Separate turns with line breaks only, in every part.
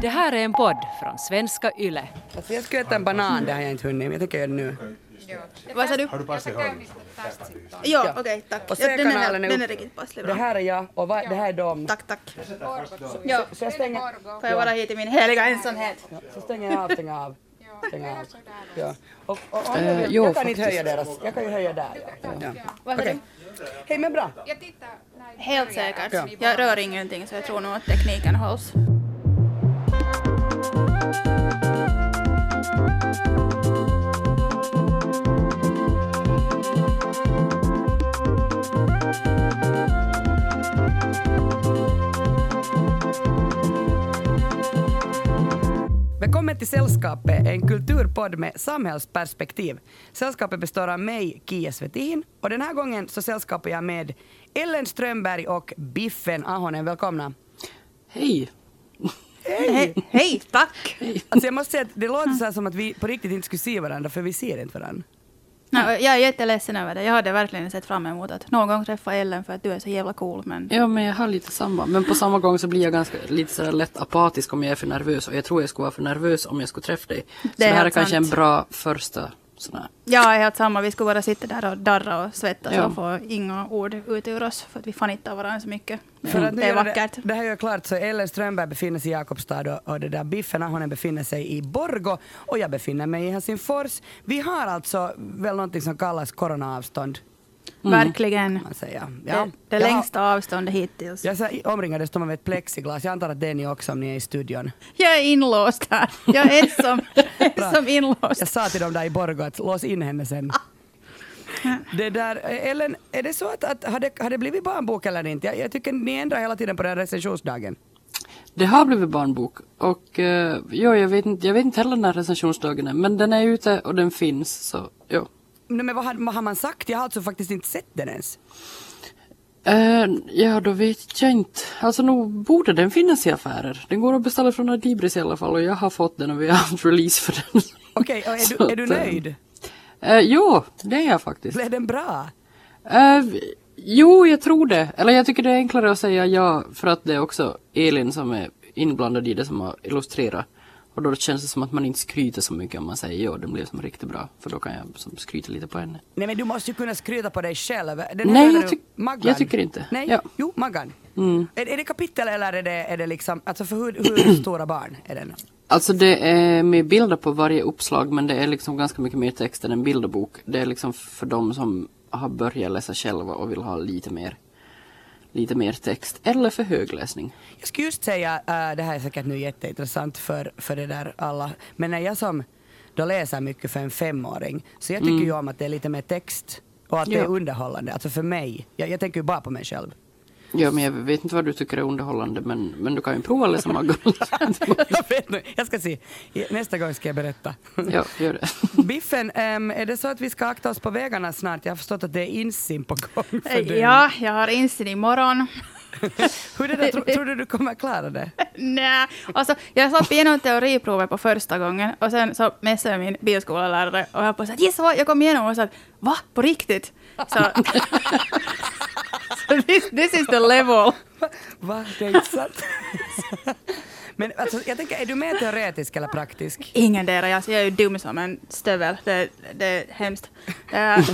Det här är en podd från svenska YLE.
Alltså jag ska äta en banan, det har jag inte hunnit, men jag tänker göra det nu.
Vad sa du?
Har du passat ihåg?
Ja, okej, tack.
Och
Ja, den, är, den är riktigt passlig
Det här är jag och va, det här är dem.
Tack, tack. Ja,
Så jag stänger,
får jag vara hit i min heliga ensamhet?
ja, så stänger jag av, stänger av. Stänger av. Ja. Och, och, om
Eh,
jag,
jo,
jag kan inte höja deras, jag kan ju höja där. Ja. Ja.
Vad sa
Okej.
du?
Hej men bra.
Helt säkert.
Ja.
Jag rör ingenting så jag tror nog att tekniken hålls.
Välkommen till Sällskapet, en kulturpodd med samhällsperspektiv. Sällskapet består av mig, Kia Svetin, och den här gången så sällskapar jag med Ellen Strömberg och Biffen Ahonen. Välkomna.
Hej!
Hej, hej, tack!
Alltså jag måste säga att det låter så här som att vi på riktigt inte skulle se varandra, för vi ser inte varandra.
No, jag är jätteledsen över det. Jag hade verkligen sett fram emot att någon gång träffa Ellen för att du är så jävla cool. Men
Ja, men jag har lite samma. Men på samma gång så blir jag ganska lite så lätt apatisk om jag är för nervös. Och jag tror jag skulle vara för nervös om jag skulle träffa dig. Så
Det
det,
är
här är
helt
kanske
sant.
en bra första sån här.
jag är helt samma. Vi skulle bara sitta där och darra och svettas
Ja.
och få inga ord ut ur oss för att vi fanittar varandra så mycket.
För att nu
det är vackert.
Det, det här gör klart så Ellen Strömberg befinner sig i Jakobstad och, och det där Biffen Ahonen befinner sig i Borgo och jag befinner mig i Helsingfors. Vi har alltså väl någonting som kallas coronaavstånd.
Verkligen.
kan Man säger.
Det,
Ja.
det
Jag har-
längsta avståndet hittills.
Jag är så omringad av ett plexiglas. Jag antar att det är ni också om ni är i studion.
Jag är inlåst här. Jag är ensam, ensam inlåst.
Jag sa till dem där i Borgo att lås in henne sen. Det där, Ellen, är det så att, att har, det, har det blivit barnbok eller inte? Jag, jag tycker ni ändrar hela tiden på den här recensionsdagen.
Det har blivit barnbok. Och uh, ja, jag, vet inte, jag vet inte heller när recensionsdagen är. Men den är ute och den finns. Så ja.
Nej, men vad har, vad har man sagt? Jag har alltså faktiskt inte sett den ens.
Eh, ja, då vet jag inte. Alltså nog borde den finnas i affärer. Den går att beställa från Adibris i alla fall och jag har fått den och vi har haft release för den.
Okej, och är, du, är du
eh,
nöjd?
Eh, jo, det är jag faktiskt.
Blev den bra?
Eh, jo, jag tror det. Eller jag tycker det är enklare att säga ja för att det är också Elin som är inblandad i det som har illustrerat. Och då känns det som att man inte skryter så mycket om man säger ja, den blev som riktigt bra. För då kan jag som skryta lite på henne.
Nej men du måste ju kunna skryta på dig själv. Den
Nej, jag tyck-
Maggan.
jag tycker inte.
Nej,
Ja.
jo, Maggan.
Mm.
Är, är det kapitel eller är det, är det liksom, alltså för hur, hur stora barn är den?
Alltså det är med bilder på varje uppslag men det är liksom ganska mycket mer text än en bilderbok. Det är liksom för de som har börjat läsa själva och vill ha lite mer, lite mer text. Eller för högläsning.
Jag skulle just säga, äh, det här är säkert nu jätteintressant för, för det där alla, men när jag som då läser mycket för en femåring, så jag tycker ju om att det är lite mer text och att det är
Mm. Ja.
underhållande, alltså för mig. Jag, jag tänker ju bara på mig själv.
Ja men jag vet inte vad du tycker är underhållande men, men du kan ju prova att läsa Maggan.
jag vet nu, jag ska se. Nästa gång ska jag berätta.
ja, gör det.
Biffen, ehm, är det så att vi ska akta oss på vägarna snart? Jag har förstått att det är insim på gång för dig.
Ja, jag har insyn imorgon.
Hur det, tro, tror du du kommer klara det?
Nej, alltså jag satt igenom teoriprovet på första gången och sen så messade min bilskollärare och jag på så att vad, jag kom igenom och sa va, på riktigt? Så, så this, this is the level.
Va? Det är inte sant? Men alltså, jag tänker, är du mer teoretisk eller praktisk?
Ingen där, jag, jag är ju dum som en stövel. Det, det är hemskt. Eh,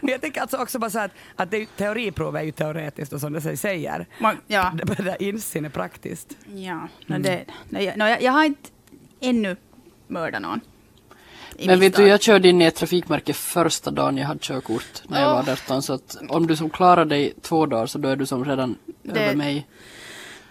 Men jag tänker alltså också bara så att, att det teoriprov är ju teoretiskt och som det säger.
man, ja,
Det det där insyn är praktiskt.
ja no, det, no, jag, no, jag, jag har inte ännu mördat någon.
Men vet du, jag körde in i ett trafikmärke första dagen jag hade körkort när jag
Åh.
var 18 så att om du som klarar dig två dagar så då är du som redan
Det-
över mig.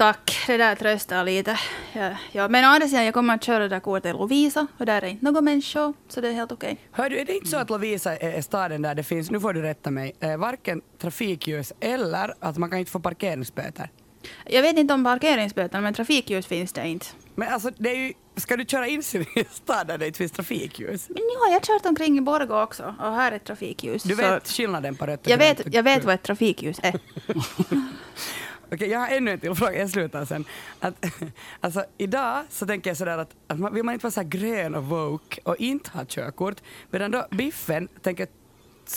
Tack, det där tröstar lite. Ja, ja. Men å andra sidan, jag kommer att köra det där kortet Lovisa och där är inte några människor, så det är helt okej.
Hör du, är det inte så att Lovisa är staden där det finns, nu får du rätta mig, eh, varken trafikljus eller att man kan inte få parkeringsböter?
Jag vet inte om parkeringsböter, men trafikljus finns det inte.
Men alltså, det är ju, ska du köra in i en stad där det inte finns trafikljus?
Men ja, jag har kört omkring i Borgå också och här är ett trafikljus.
Du
så
vet skillnaden på rött och
jag,
grönt
vet, jag vet vad ett trafikljus är.
Okej, jag har ännu en till fråga, jag slutar sen. Att, alltså, idag så tänker jag sådär att, att man, vill man inte vara så grön och woke och inte ha körkort, medan då Biffen tänker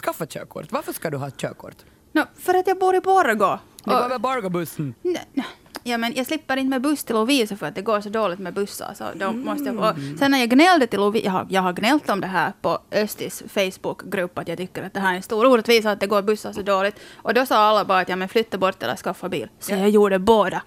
skaffa körkort. Varför ska du ha körkort?
No, för att jag bor i Borgå.
Det var
Och-
väl Borgobussen?
Nej, nej. Ja, men jag slipper inte med buss till Lovisa för att det går så dåligt med bussar. Så då måste jag, sen när jag gnällde till Lovisa, jag har, jag har gnällt om det här på Östis Facebookgrupp, att jag tycker att det här är en stor orättvisa att det går bussar så dåligt. Och då sa alla bara att ja, men flytta bort eller skaffa bil. Så
Ja.
jag gjorde båda.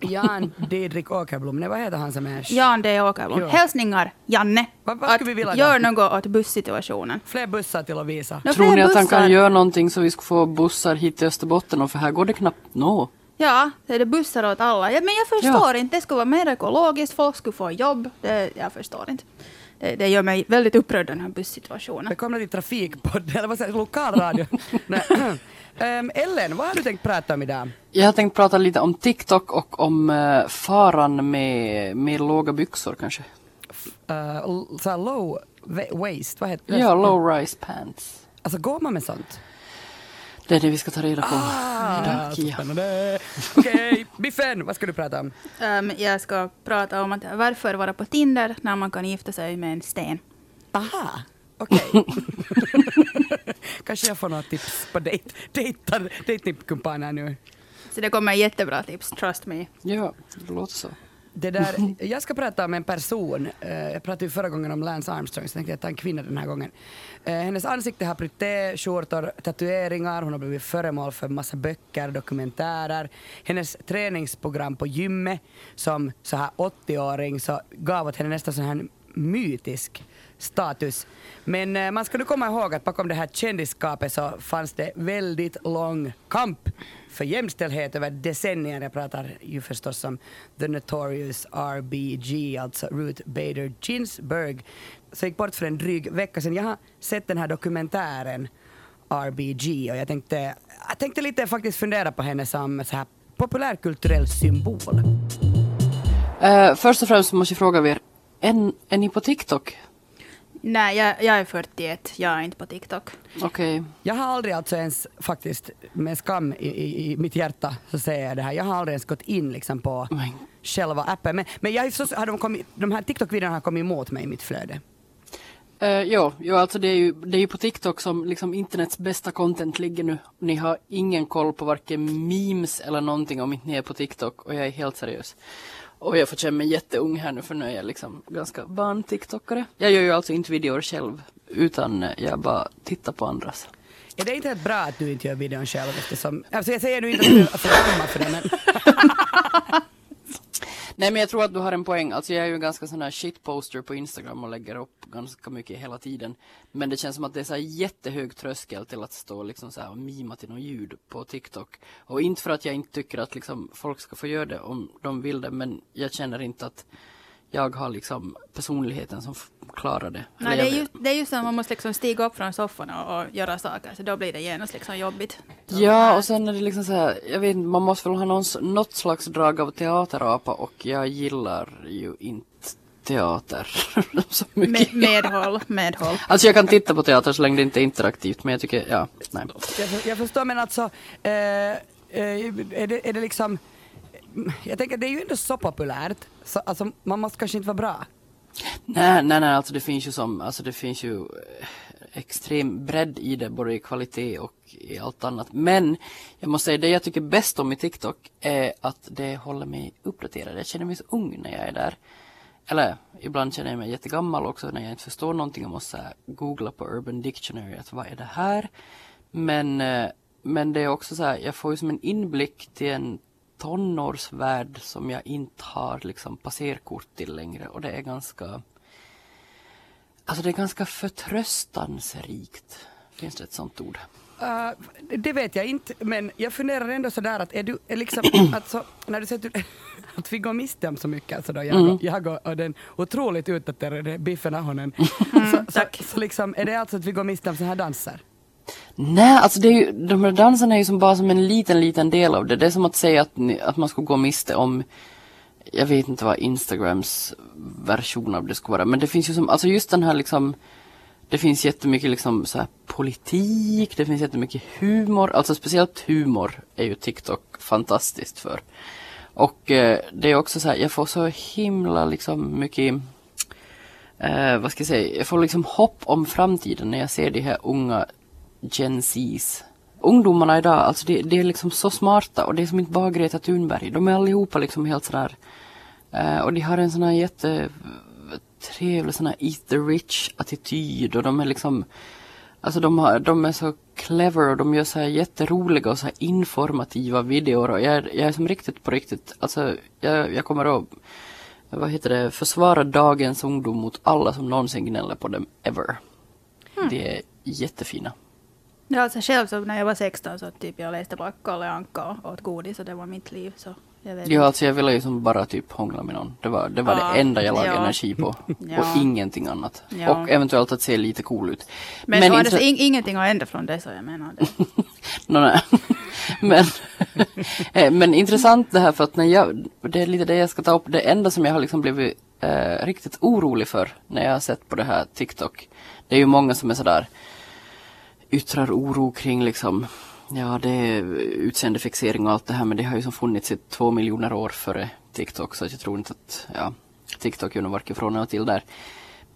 Jan Didrik Åkerblom, nej vad heter han som är...
Jan D. Åkerblom.
Ja.
Hälsningar, Janne.
Vad- vad skulle vi vilja då?
gör något åt bussituationen.
Fler bussar till Lovisa.
Nå,
Tror ni att han kan
bussar.
göra någonting så vi ska få bussar hit till Österbotten? Och för här går det knappt nå.
Ja, det är det bussar åt alla. Ja, men jag förstår inte. Det skulle vara mer ekologiskt, folk skulle få jobb. Det, jag förstår inte. Det, det gör mig väldigt upprörd den här bussituationen.
Välkomna till Trafikpodden, eller vad säger lokalradio. Ehm, Ellen, vad har du tänkt prata om idag?
Jag har tänkt prata lite om TikTok och om uh, faran med, med låga byxor kanske.
Uh, så low wa- waist, vad heter det?
Ja, low rise pants.
Alltså går man med sånt?
Det är det vi ska ta reda på.
Ah,
idag, Kia.
spännande. Okej, Biffen, vad ska du prata om?
Um, jag ska prata om att varför vara på Tinder när man kan gifta sig med en sten.
Aha, okej. Kanske jag får några tips på dejtkumpaner nu.
Så det kommer jättebra tips, trust me.
Ja, det låter så.
Det där, jag ska prata om en person. Eh, jag pratade ju förra gången om Lance Armstrong, så tänkte jag ta en kvinna den här gången. Eh, hennes ansikte har pryté, skjortor, tatueringar, hon har blivit föremål för massa böcker, dokumentärer. Hennes träningsprogram på gymmet som så här 80-åring så gav åt henne nästan sån här mytisk status. Men eh, man ska nu komma ihåg att bakom det här kändisskapet så fanns det väldigt lång kamp för jämställdhet över decennier. Jag pratar ju förstås om The Notorious RBG, alltså Ruth Bader Ginsburg, som gick bort för en dryg vecka sedan. Jag har sett den här dokumentären RBG och jag tänkte, jag tänkte lite faktiskt fundera på henne som så här populärkulturell symbol.
Uh, först och främst måste jag fråga er, är, är ni på TikTok?
Nej, jag, jag är 41, jag är inte på TikTok.
Okej.
Jag har aldrig alltså ens faktiskt med skam i, i, i mitt hjärta så säger jag det här. Jag har aldrig ens gått in liksom på
Men
själva appen. Men, men jag, så, har de, kommit, de här TikTok-videorna har kommit emot mig i mitt flöde.
Uh, jo, jo, alltså det är, ju, det är ju på TikTok som liksom internets bästa content ligger nu. Ni har ingen koll på varken memes eller någonting om inte ni är på TikTok och jag är helt seriös. Och jag får känna mig jätteung här nu för nu är jag liksom ganska van TikTokare. Jag gör ju alltså inte videor själv utan jag bara tittar på andras.
Är det inte helt bra att du inte gör videon själv eftersom, alltså jag säger nu inte att du får skämmas för det men
Nej men jag tror att du har en poäng. Alltså jag är ju en ganska sån här shitposter på Instagram och lägger upp ganska mycket hela tiden. Men det känns som att det är så här jättehög tröskel till att stå liksom så här och mima till något ljud på TikTok. Och inte för att jag inte tycker att liksom folk ska få göra det om de vill det. Men jag känner inte att jag har liksom personligheten som klarar det.
Nej, det, är ju, det är ju så att man måste liksom stiga upp från soffan och, och göra saker, så då blir det genast liksom jobbigt. Så,
Ja, och sen är det liksom så här, jag vet inte, man måste väl ha någon, något slags drag av teaterapa och jag gillar ju inte teater så mycket.
med, medhåll, medhåll.
Alltså jag kan titta på teater så länge det inte är interaktivt men jag tycker, ja, nej.
jag, jag förstår men alltså, eh, eh, är, det, är det liksom, jag tänker det är ju ändå så populärt, så alltså man måste kanske inte vara bra.
Nej, nej, nej, alltså det finns ju som, alltså det finns ju eh, extrem bredd i det, både i kvalitet och i allt annat. Men jag måste säga, det jag tycker bäst om i TikTok är att det håller mig uppdaterad. Jag känner mig så ung när jag är där. Eller ibland känner jag mig jättegammal också när jag inte förstår någonting. och måste googla på Urban Dictionary, att vad är det här? Men, eh, men det är också så här, jag får ju som en inblick till en tonårsvärld som jag inte har liksom passerkort till längre och det är ganska Alltså det är ganska förtröstansrikt. Finns det ett sånt ord?
Uh, det vet jag inte, men jag funderar ändå sådär att är du, är liksom, alltså, när du säger att, vi går miste om så mycket, alltså då jag,
Mm.
och, jag och, den otroligt utdaterade Biffen Ahonen, så, så,
tack.
så liksom, är det alltså att vi går miste om sådana här danser?
Nej, alltså det är ju, de här danserna är ju som bara som en liten, liten del av det. Det är som att säga att, ni, att man skulle gå miste om, jag vet inte vad Instagrams version av det skulle vara, men det finns ju som, alltså just den här liksom, det finns jättemycket liksom så här politik, det finns jättemycket humor, alltså speciellt humor är ju TikTok fantastiskt för. Och eh, det är också så här, jag får så himla liksom mycket eh, vad ska jag säga, jag får liksom hopp om framtiden när jag ser de här unga Gen Zs ungdomarna idag, alltså det, det är liksom så smarta och det är som inte bara Greta Thunberg. De är allihopa liksom helt sådär. Eh, och de har en sån här jättetrevlig sån här eat the rich attityd och de är liksom Alltså de, har, de är så clever och de gör så här jätteroliga och så här informativa videor och jag, är- jag är som riktigt på riktigt, alltså jag, jag kommer att vad heter det, försvara dagens ungdom mot alla som någonsin gnäller på dem ever. Det är jättefina.
Ja, alltså själv så när jag var 16 så typ jag läste bara Kalle Anka och åt godis och det var mitt liv. Så jag vet
Ja, alltså jag ville ju som bara typ hångla med någon. Det var det, var
Ja,
det enda jag lade
ja.
energi på.
Ja.
Och ingenting annat. Och eventuellt att se lite cool ut.
Men, men
inte-
in, ingenting har ändrat från det så jag menar det.
Nå, nej. men, eh, men intressant det här för att när jag, det är lite det jag ska ta upp, det enda som jag har liksom blivit eh, riktigt orolig för när jag har sett på det här TikTok. Det är ju många som är sådär yttrar oro kring liksom Ja det är utseendefixering och allt det här men det har ju som funnits i två miljoner år före TikTok så jag tror inte att ja, TikTok gör nog varken från eller till där.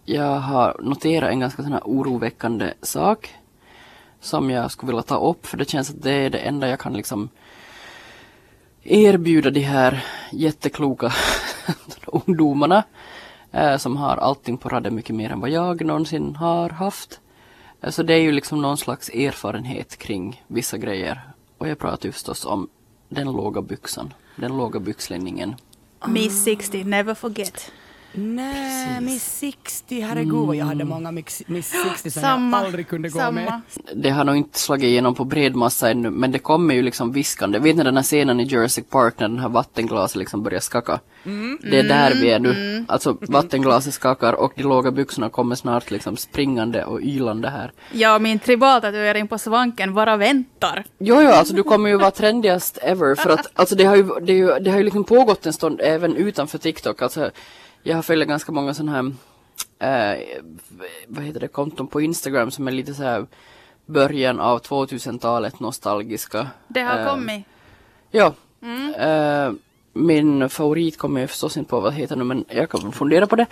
Jag har noterat en ganska sån här oroväckande sak som jag skulle vilja ta upp för det känns att det är det enda jag kan liksom erbjuda de här jättekloka ungdomarna eh, som har allting på raden mycket mer än vad jag någonsin har haft. Alltså det är ju liksom någon slags erfarenhet kring vissa grejer. Och jag pratar ju förstås om den låga byxan, den låga byxlinningen.
Miss 60, never forget.
Nej, Miss 60, herregud vad jag hade många Mix- Miss 60 som
Samma.
jag aldrig kunde gå
samma.
med.
Det har nog inte slagit igenom på bred massa ännu men det kommer ju liksom viskande. Vet ni den här scenen i Jurassic Park när den här vattenglaset liksom börjar skaka? Det är där vi är nu. Alltså vattenglaset skakar och de låga byxorna kommer snart liksom springande och ylande här.
Ja, min tribaltatuering på svanken bara väntar.
Jo, jo, alltså du kommer ju vara trendigast ever för att alltså det har ju, det ju, det har ju liksom pågått en stund även utanför TikTok. Alltså jag har följt ganska många sådana här, eh, vad heter det, konton på Instagram som är lite så här början av 2000-talet nostalgiska.
Det har
Eh,
kommit.
Ja. Eh, min favorit kommer jag förstås inte på vad det heter nu men jag kan fundera på det.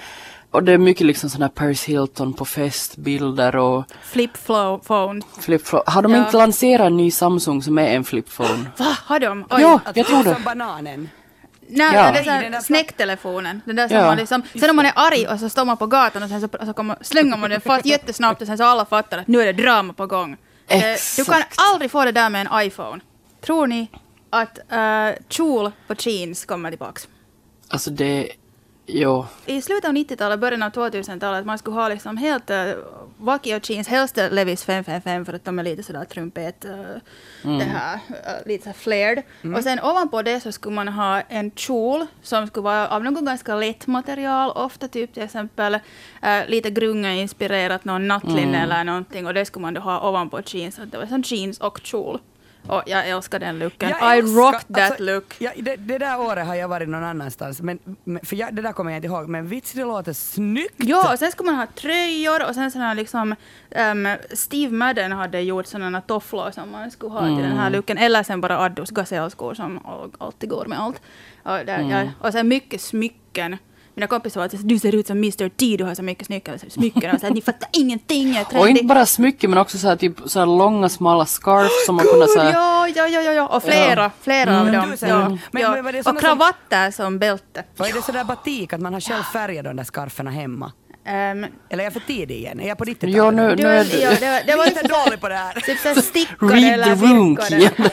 Och det är mycket liksom sådana här Paris Hilton på festbilder och
Flip flow phone.
flip Har de
Ja.
inte lanserat en ny Samsung som är en flip phone?
Va, har de? Oj.
Ja, jag tror det.
Som bananen.
Nej,
Ja.
det är så snäcktelefonen. Den där som
Ja.
man liksom, sen om man är arg och så står man på gatan och sen så, så kommer, slänger man den fast jättesnabbt och sen så alla fattar att nu är det drama på gång. Eh, Du kan
Exakt.
aldrig få det där med en iPhone. Tror ni att uh, kjol på jeans kommer tillbaks?
Alltså det, jo.
I slutet av 90-talet, början av 2000-talet, man skulle ha liksom helt uh, Vakio jeans, helst Levis 555 för att de är lite sådär trumpet, uh, det här, uh, lite så flared. Och sen ovanpå det så skulle man ha en kjol som skulle vara av något ganska lätt material, ofta typ till exempel uh, lite grunga-inspirerat, någon nattlinne eller någonting och det skulle man då ha ovanpå jeans, så det var som jeans och kjol. Och jag älskar den looken.
Jag
I
älskar-
rocked that
alltså,
look.
Ja, det, det där året har jag varit någon annanstans, men, men, för jag, det där kommer jag inte ihåg, men vits det låter snyggt.
Ja, och sen skulle man ha tröjor och sen sådana liksom um, Steve Madden hade gjort sådana tofflor som man skulle ha till den
Mm.
här looken. Eller sen bara Addos gasellskor som all- alltid går med allt. Och, där,
Mm.
ja, och sen mycket smycken. Mina kompisar var att du ser ut som Mr T, du har så mycket smycken. smycken. Och så här, ni fattar ingenting, jag är
Och inte bara smycken men också så här, typ så här långa smala scarf som man kunde så här,
Ja, ja, ja, ja, ja, och flera, flera av
Mm.
dem.
Du säger-
Ja,
men-
ja.
men var det
och
såna som-
kravatter som bälte.
Vad är det sådär batik att man har själv färgat de där skarferna hemma?
Um,
Eller är jag för tidig igen? Är jag på 90-talet?
Ja, nu-
det, var,
är det-
ja, det, var, det var
lite dålig på det här.
Typ såhär stickade
read
eller
the room
virkade.
Kian.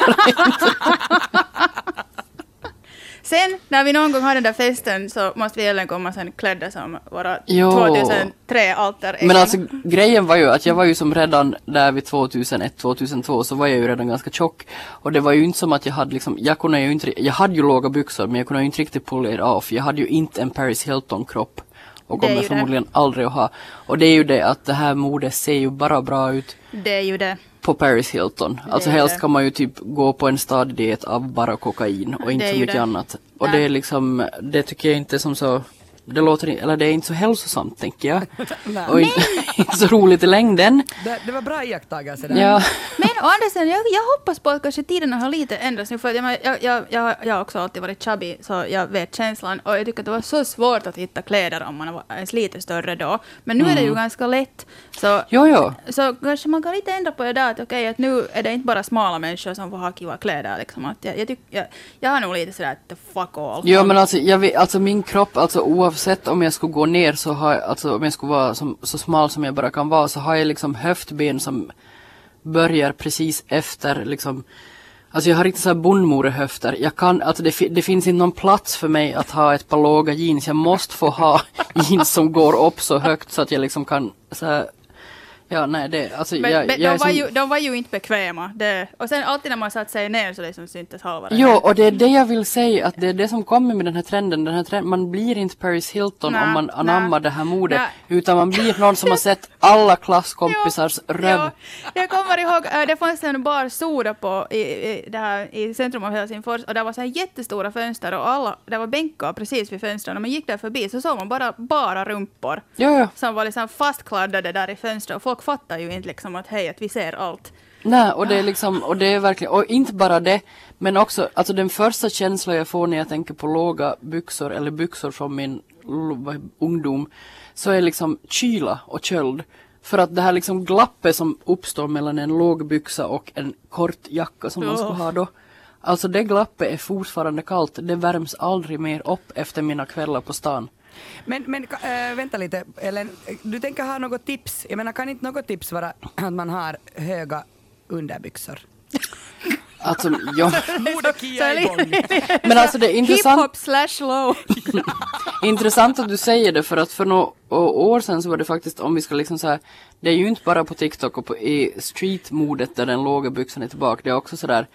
Sen när vi någon gång har den där festen så måste vi även komma sen klädda som våra
Jo.
2003 alter
Men alltså grejen var ju att jag var ju som redan där vid 2001, 2002 så var jag ju redan ganska tjock. Och det var ju inte som att jag hade liksom, jag kunde ju inte, jag hade ju låga byxor men jag kunde ju inte riktigt it off. Jag hade ju inte en Paris Hilton kropp. Och kommer
ju det.
förmodligen aldrig att ha. Och det är ju det att det här modet ser ju bara bra ut
Det är ju det.
På Paris Hilton. Alltså
är
helst
det.
kan man ju typ gå på en stadig diet av bara kokain och inte
Det är
så mycket
det.
annat. Och
Nej.
det är liksom, det tycker jag inte som så det låter, eller det är inte så hälsosamt tänker jag.
Nej.
och inte, inte så roligt i längden.
Det, det var bra iakttagelse där.
Ja.
Men å andra sidan, jag, jag hoppas på att kanske tiderna har lite ändrats nu. För jag, jag, jag, jag, jag har också alltid varit chubby, så jag vet känslan. Och jag tycker att det var så svårt att hitta kläder om man var ens lite större då. Men nu är det ju ganska lätt. Så,
Jo, jo.
så kanske man kan lite ändra på det där. Att okej, att nu är det inte bara smala människor som får ha kiva kläder. Liksom. Att jag, jag, tyck, jag, jag har nog lite sådär att the fuck all.
Jo men alltså, jag vet, alltså min kropp, alltså oavsett Oavsett om jag skulle gå ner så har jag, alltså om jag skulle vara som, så smal som jag bara kan vara så har jag liksom höftben som börjar precis efter liksom Alltså jag har inte så här bondmorehöfter. Jag kan, alltså det, det finns inte någon plats för mig att ha ett par låga jeans. Jag måste få ha jeans som går upp så högt så att jag liksom kan så här, Ja nej det, alltså
Men,
jag,
men
jag
de, var
som,
ju, de var ju inte bekväma. Det, och sen alltid när man satt sig ner så liksom syntes halva det
Jo, och det är det jag vill säga, att det är det som kommer med den här trenden. Den här trenden man blir inte Paris Hilton
Nej,
om man anammar
nej,
det här modet, utan man blir någon som har sett alla klasskompisars röv.
Ja, jag kommer ihåg, äh, det fanns en bar Soda på i, i, det här, i centrum av Helsingfors och det var så här jättestora fönster och alla, det var bänkar precis vid fönstren. När man gick där förbi så såg man bara, bara rumpor
Jo, jo.
som var liksom fastkladdade där i fönstret folk fattar ju inte liksom att hej, att vi ser allt.
Nej, och det är liksom, och det är verkligen, och inte bara det, men också, alltså den första känslan jag får när jag tänker på låga byxor eller byxor från min ungdom, så är liksom kyla och köld. För att det här liksom glappet som uppstår mellan en låg byxa och en kort jacka som man ska
Oh.
ha då. Alltså det glappet är fortfarande kallt, det värms aldrig mer upp efter mina kvällar på stan.
Men, men äh, vänta lite, Ellen, du tänker ha något tips? Jag menar kan inte något tips vara att man har höga underbyxor?
Alltså, ja.
Modekia är igång.
Men alltså det är intressant.
Hip-hop slash low.
Intressant att du säger det för att för några år sedan så var det faktiskt om vi ska liksom säga Det är ju inte bara på TikTok och på i streetmodet där den låga byxan är tillbaka. Det är också sådär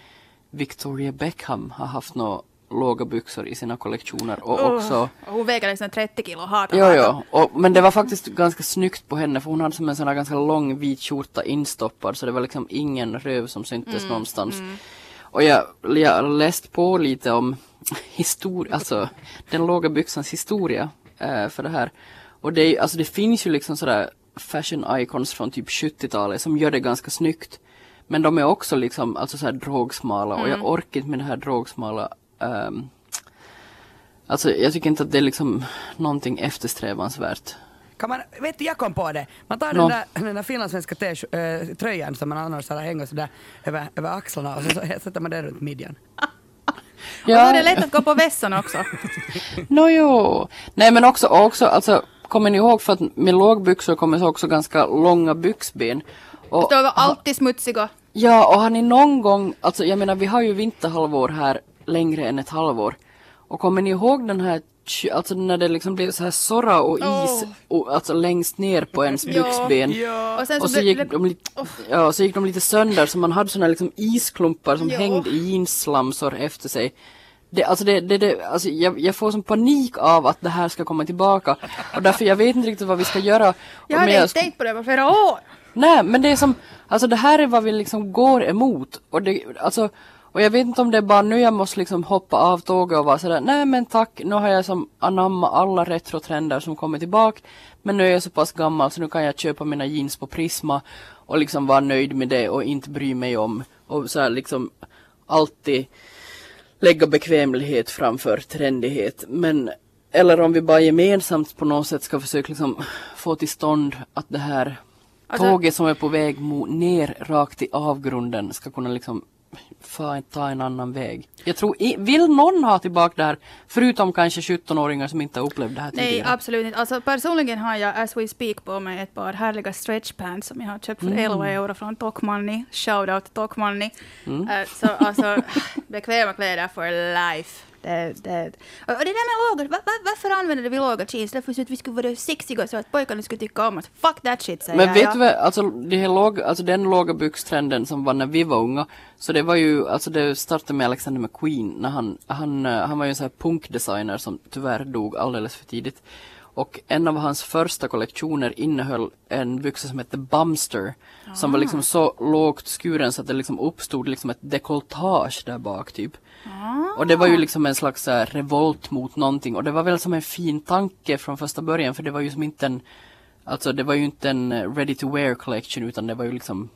Victoria Beckham har haft några låga byxor i sina kollektioner och också
Och hon väger liksom 30 kilo. Hatar,
Jo, jo. Och, men det var faktiskt ganska snyggt på henne för hon hade som en sån här ganska lång vit skjorta instoppad så det var liksom ingen röv som syntes någonstans. Och jag, jag läst på lite om historia, alltså den låga byxans historia eh, för det här. Och det, alltså det finns ju liksom sådär fashion icons från typ 70-talet som gör det ganska snyggt. Men de är också liksom alltså såhär drogsmala och jag orkar inte med det här drogsmala ehm, Alltså jag tycker inte att det är liksom någonting eftersträvansvärt.
Kan man, vet du, jag kom på det. Man tar
Nå.
den där, den där finlandssvenska äh, tröjan som man annars har hänger sådär över, över axlarna och så, så sätter man den runt midjan.
Och då är det lätt att gå på vässan också.
Nå jo. Nej men också, också alltså kommer ni ihåg för att med lågbyxor kommer också ganska långa byxben. Och,
De var alltid smutsiga.
ja och har ni någon gång, alltså jag menar vi har ju vinterhalvår här längre än ett halvår. Och kommer ni ihåg den här Alltså när det liksom blev så här sorra och is
Åh.
och, alltså längst ner på ens
Ja.
byxben.
Och så,
Och så
blev-
gick, de lite, ja, så gick de lite sönder så man hade såna här liksom isklumpar som
Ja.
hängde i jeansslamsor efter sig. Det, alltså det, det, det, alltså jag, jag får som panik av att det här ska komma tillbaka. Och därför jag vet inte riktigt vad vi ska göra.
Jag hade
jag
inte tänkt på det på flera år.
Nej, men det är som, alltså det här är vad vi liksom går emot. Och det, alltså, och jag vet inte om det är bara nu jag måste liksom hoppa av tåget och vara sådär, nej men tack, nu har jag som anamma alla retrotrender som kommer tillbaka. Men nu är jag så pass gammal så nu kan jag köpa mina jeans på Prisma och liksom vara nöjd med det och inte bry mig om och så här liksom alltid lägga bekvämlighet framför trendighet. Men eller om vi bara gemensamt på något sätt ska försöka liksom få till stånd att det här
Alltså-
tåget som är på väg ner rakt i avgrunden ska kunna liksom fa- ta en annan väg. Jag tror, vill någon ha tillbaka det här? Förutom kanske 17-åringar som inte har upplevt det här
Nej,
tidigare.
absolut inte. Alltså, personligen har jag as we speak på mig ett par härliga stretchpants som jag har köpt för 11 euro från Tokmanni. Shoutout Tokmanni. Eh, så alltså, bekväma kläder for life. Det, det. Och det där med låga, va, va, varför använder vi låga jeans? Därför att vi skulle vara sexiga så att pojkarna skulle tycka om oss. Fuck that shit säger
Men
jag.
vet
ja.
du vad, alltså, det här låg, alltså den låga byxtrenden som var när vi var unga, så det var ju, alltså det startade med Alexander McQueen när han, han, eh, han var ju en sån här punkdesigner som tyvärr dog alldeles för tidigt. Och en av hans första kollektioner innehöll en byxa som hette Bumster, som var
Ah.
liksom så lågt skuren så att det liksom uppstod liksom ett dekolletage där bak typ. Och det var ju liksom en slags här, revolt mot någonting och det var väl som en fin tanke från första början för det var ju som inte en Alltså det var ju inte en eh, ready to wear collection utan det var ju liksom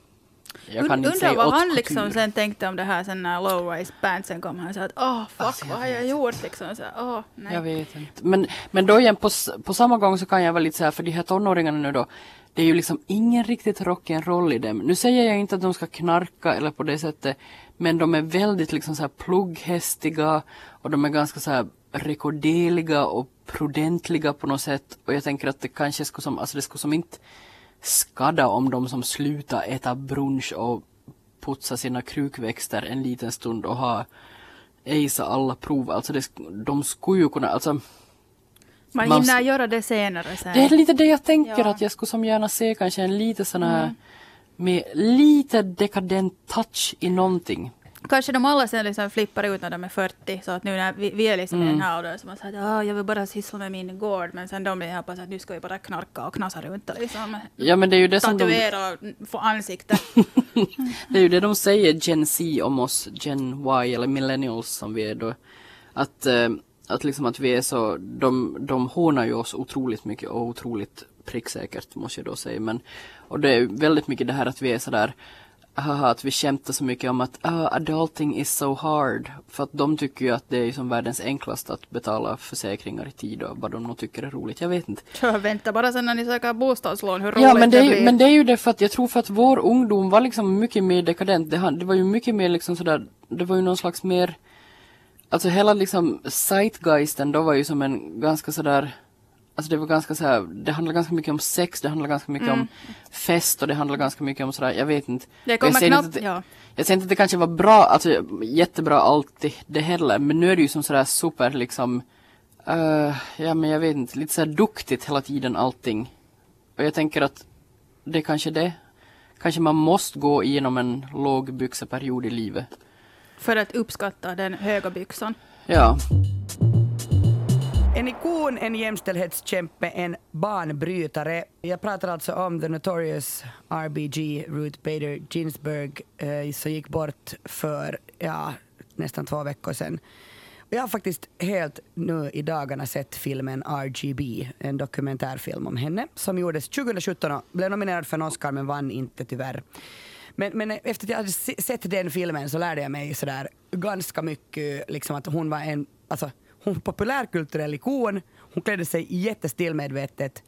Jag kan inte
Undrar
säga
vad han liksom
couture.
sen tänkte om det här sen när low-rise bandsen kom. Han sa att åh fuck
Alltså,
vad har jag gjort liksom. Så, åh, nej.
Jag vet inte. Men, men då igen på, på samma gång så kan jag vara lite så här, för de här tonåringarna nu då, det är ju liksom ingen riktigt rock'n'roll i dem. Nu säger jag inte att de ska knarka eller på det sättet, men de är väldigt liksom så här plugghästiga och de är ganska så här rekorderliga och prudentliga på något sätt. Och jag tänker att det kanske skulle som, alltså det skulle som inte skada om de som slutar äta brunch och putsa sina krukväxter en liten stund och ha acea alla prov. Alltså det, de skulle ju kunna, alltså
Man
man-
hinner göra det senare sen.
det är lite det jag tänker
Ja.
att jag skulle som gärna se kanske en lite sån här med lite dekadent touch i någonting.
Kanske de alla sen liksom flippar ut när de är 40. Så att nu när vi, vi är liksom
Mm.
i den här åldern som har sagt att jag vill bara syssla med min gård. Men sen de blir här på att nu ska vi bara knarka och knasa runt och liksom
Ja men det är ju det som de,
tatuera och få ansikte.
det är ju det de säger Gen Z om oss, Gen Y eller millennials som vi är då. Att, eh, att liksom att vi är så, de, de hånar ju oss otroligt mycket och otroligt pricksäkert måste jag då säga. Men, och det är väldigt mycket det här att vi är sådär Haha, att vi skämtar så mycket om att ah, adulting is so hard. För att de tycker ju att det är som världens enklaste att betala försäkringar i tid och vad de nog tycker är roligt. Jag vet inte.
Så vänta bara sen när ni söker bostadslån hur roligt
Ja men det, är,
blir.
men det är ju det för att jag tror för att vår ungdom var liksom mycket mer dekadent. Det, det var ju mycket mer liksom sådär, det var ju någon slags mer Alltså hela liksom zeitgeisten då var ju som en ganska sådär Alltså det var ganska såhär, det handlade ganska mycket om sex, det handlade ganska mycket om fest och det handlade ganska mycket om sådär, jag vet inte.
Det kommer
jag säger
knappt-
inte det-
ja.
Jag säger inte att det kanske var bra, alltså jättebra alltid det heller, men nu är det ju som sådär super liksom eh, Ja men jag vet inte, lite såhär duktigt hela tiden allting. Och jag tänker att det är kanske det. Kanske man måste gå igenom en lågbyxeperiod i livet.
För att uppskatta den höga byxan.
Ja.
En ikon, en jämställdhetskämpe, en banbrytare. Jag pratar alltså om the notorious RBG, Ruth Bader Ginsburg, eh, som gick bort för ja, nästan två veckor sedan. Jag har faktiskt helt nu i dagarna sett filmen RGB, en dokumentärfilm om henne, som gjordes 2017 och blev nominerad för en Oscar men vann inte tyvärr. Men, men efter att jag hade sett den filmen så lärde jag mig sådär ganska mycket liksom att hon var en, alltså hon var populärkulturell ikon, hon klädde sig jättestilmedvetet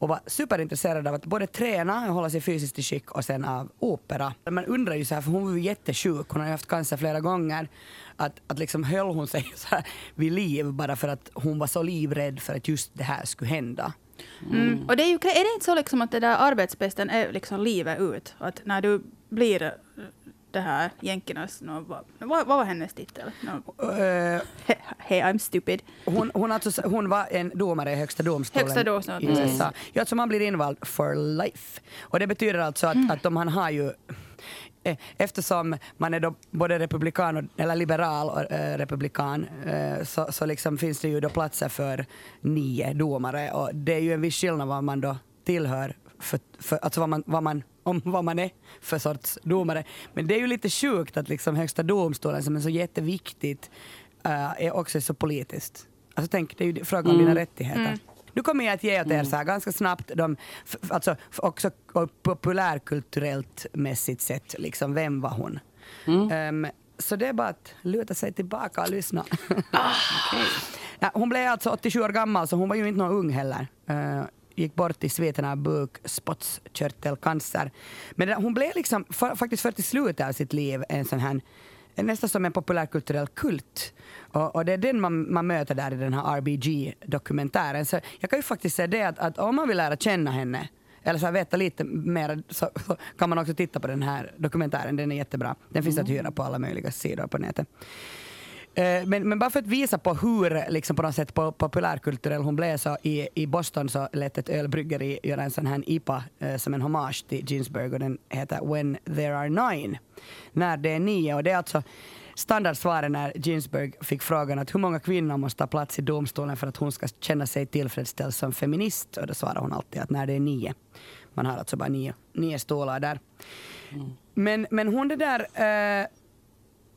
och var superintresserad av att både träna och hålla sig fysiskt i skick och sen av opera. Man undrar ju så här, för hon var ju jättesjuk, hon har ju haft cancer flera gånger, att, att liksom höll hon sig så här vid liv bara för att hon var så livrädd för att just det här skulle hända.
Mm. Och det är, ju, är det inte så liksom att det där arbetsbästen är liksom livet ut? Att när du blir det här jänkernas, no, vad, vad, var hennes titel? No,
Eh,
he, hey I'm stupid.
Hon, hon, alltså, hon var en domare i Högsta domstolen
Högsta domstolen,
i. USA. Ja, alltså man blir invald for life. Och det betyder alltså att,
Mm.
att om han har ju eh, Eftersom man är då både republikan och, eller liberal och eh, republikan eh, så, så liksom finns det ju då platser för nio domare och det är ju en viss skillnad vad man då tillhör, för, för, alltså vad man, vad man, om vad man är för sorts domare. Men det är ju lite sjukt att liksom Högsta domstolen som är så jätteviktigt eh, är också så politiskt. Alltså tänk, det är ju fråga om dina rättigheter. Nu kommer jag att ge åt er så här ganska snabbt, de, alltså också populärkulturellt mässigt sett, liksom, vem var hon? Ehm, så det är bara att luta sig tillbaka och lyssna. ja, hon blev alltså 87 år gammal, så hon var ju inte någon ung heller. Eh, gick bort i sviterna av bukspottkörtelcancer. Men hon blev liksom, fa- faktiskt för till slutet av sitt liv en sån här nästan som en populärkulturell kult. Och, och det är den man, man möter där i den här RBG-dokumentären. Så jag kan ju faktiskt säga det att, att om man vill lära känna henne eller så här veta lite mer så, så kan man också titta på den här dokumentären. Den är jättebra. Den finns att hyra på alla möjliga sidor på nätet. Eh, Men, men bara för att visa på hur liksom på något sätt po- populärkulturell hon blev så i, i Boston så lät ett ölbryggeri göra en sån här IPA eh, som en hommage till Ginsburg och den heter When there are nine. När det är nio och det är alltså standardsvaret när Ginsburg fick frågan att hur många kvinnor måste ta plats i domstolen för att hon ska känna sig tillfredsställd som feminist och då svarar hon alltid att när det är nio. Man har alltså bara nio, nio stolar där. Men, men hon det där eh,